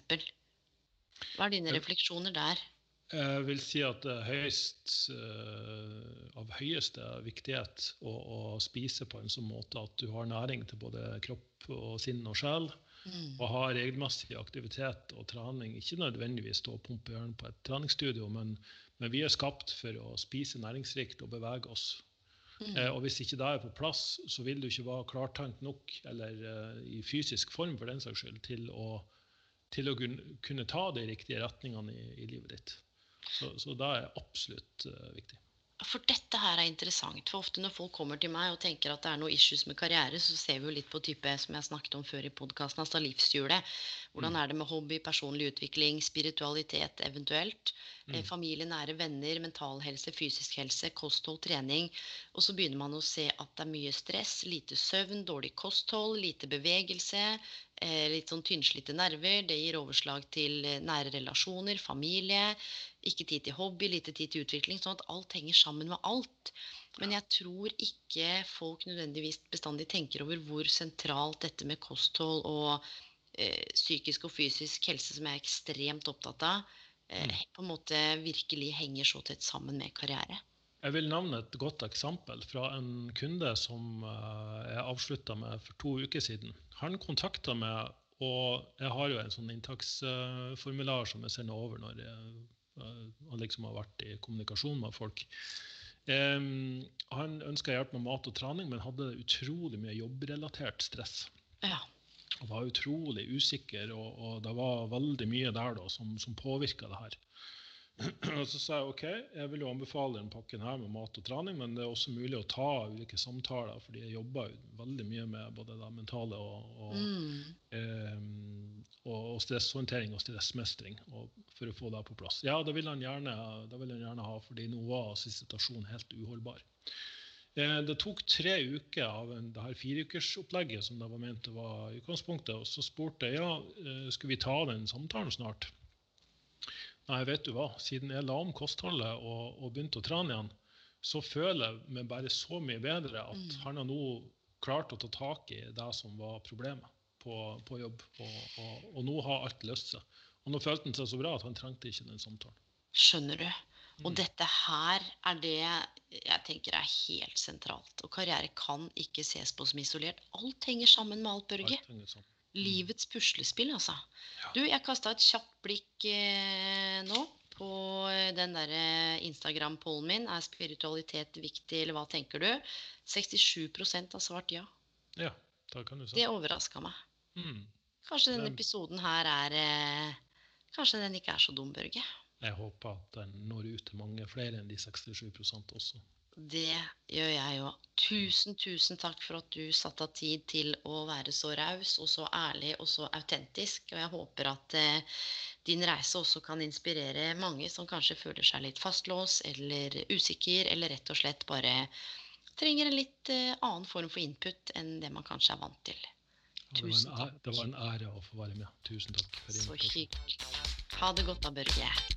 Hva er dine refleksjoner der? Jeg vil si at det er høyest, eh, av høyeste viktighet å, å spise på en sånn måte at du har næring til både kropp og sinn og sjel. Mm. Og ha regelmessig aktivitet og trening. Ikke nødvendigvis stå og pumpe jern på et treningsstudio, men, men vi er skapt for å spise næringsrikt og bevege oss. Mm. Eh, og hvis ikke det er på plass, så vil du ikke være klartenkt nok, eller eh, i fysisk form for den saks skyld, til å, til å kunne ta de riktige retningene i, i livet ditt. Så, så det er absolutt eh, viktig. For dette her er interessant. For ofte når folk kommer til meg og tenker at det er noe issues med karriere, så ser vi jo litt på type som jeg snakket om før i podkasten, altså livshjulet. Hvordan Mm. er det med hobby, personlig utvikling, spiritualitet eventuelt? Eh, Mm. familie, nære venner, mental helse, fysisk helse, kosthold, trening. Og så begynner man å se at det er mye stress, lite søvn, dårlig kosthold, lite bevegelse, litt sånn tynnslitte nerver. Det gir overslag til eh, nære relasjoner, familie. Ikke tid til hobby, lite tid til utvikling. Sånn at alt henger sammen med alt. Men jeg tror ikke folk nødvendigvis bestandig tenker over hvor sentralt dette med kosthold og eh, psykisk og fysisk helse, som jeg er ekstremt opptatt av, eh, Mm. på en måte virkelig henger så tett sammen med karriere. Jeg vil nevne et godt eksempel fra en kunde som eh, jeg avslutta med for to uker siden. Han kontakta meg, og jeg har jo en sånn inntaksformular som jeg sender over når jeg eh, liksom har vært i kommunikasjon med folk. Han ønska hjelp med mat og trening, men hadde utrolig mye jobbrelatert stress. Ja. Og var utrolig usikker, og, og det var veldig mye der da som, som påvirka det her. Og så sa jeg OK, jeg vil jo anbefale den pakken her med mat og trening, men det er også mulig å ta ulike samtaler, fordi jeg jobber jo veldig mye med både det mentale og, og, Mm. eh, og, stresshåndtering og stressmestring og for å få det på plass. Ja, det vil han gjerne, det vil han gjerne ha, fordi nå var situasjonen helt uholdbar. Eh, Det tok tre uker av en, det her fireukersopplegget som det var ment det var i utgangspunktet. Og så spurte jeg ja, eh, skulle vi ta den samtalen snart. Nei, vet du hva, siden jeg la om kostholdet og, og begynte å trene igjen, så føler jeg meg bare så mye bedre at Mm. han har nå klart å ta tak i det som var problemet på, på jobb. Og, og, og nå har alt løst seg. Og nå følte han seg så bra at han trengte ikke den samtalen. Skjønner du? Og Mm. dette her er det jeg tenker er helt sentralt. Og karriere kan ikke ses på som isolert. Alt henger sammen med alt, Børge. Alt henger sammen. Livets puslespill, altså. Ja. Du, jeg kasta et kjapt blikk eh, nå på eh, den derre Instagram-pollen min. Er spiritualitet viktig, eller hva tenker du? 67% har svart ja. Ja, da kan du si. Det overraska meg. Mm. Kanskje denne Den- episoden her er eh, Kanskje den ikke er så dum, Børge. Jeg håper at den når ut til mange flere enn de 67% også. Det gjør jeg òg. Tusen, tusen takk for at du satte av tid til å være så raus og så ærlig og så autentisk. Og jeg håper at eh, din reise også kan inspirere mange som kanskje føler seg litt fastlåst eller usikker, eller rett og slett bare trenger en litt eh, annen form for input enn det man kanskje er vant til. Tusen takk. Det var en ære å få være med. Tusen takk. for Så hyggelig. Ha det godt da, Børge.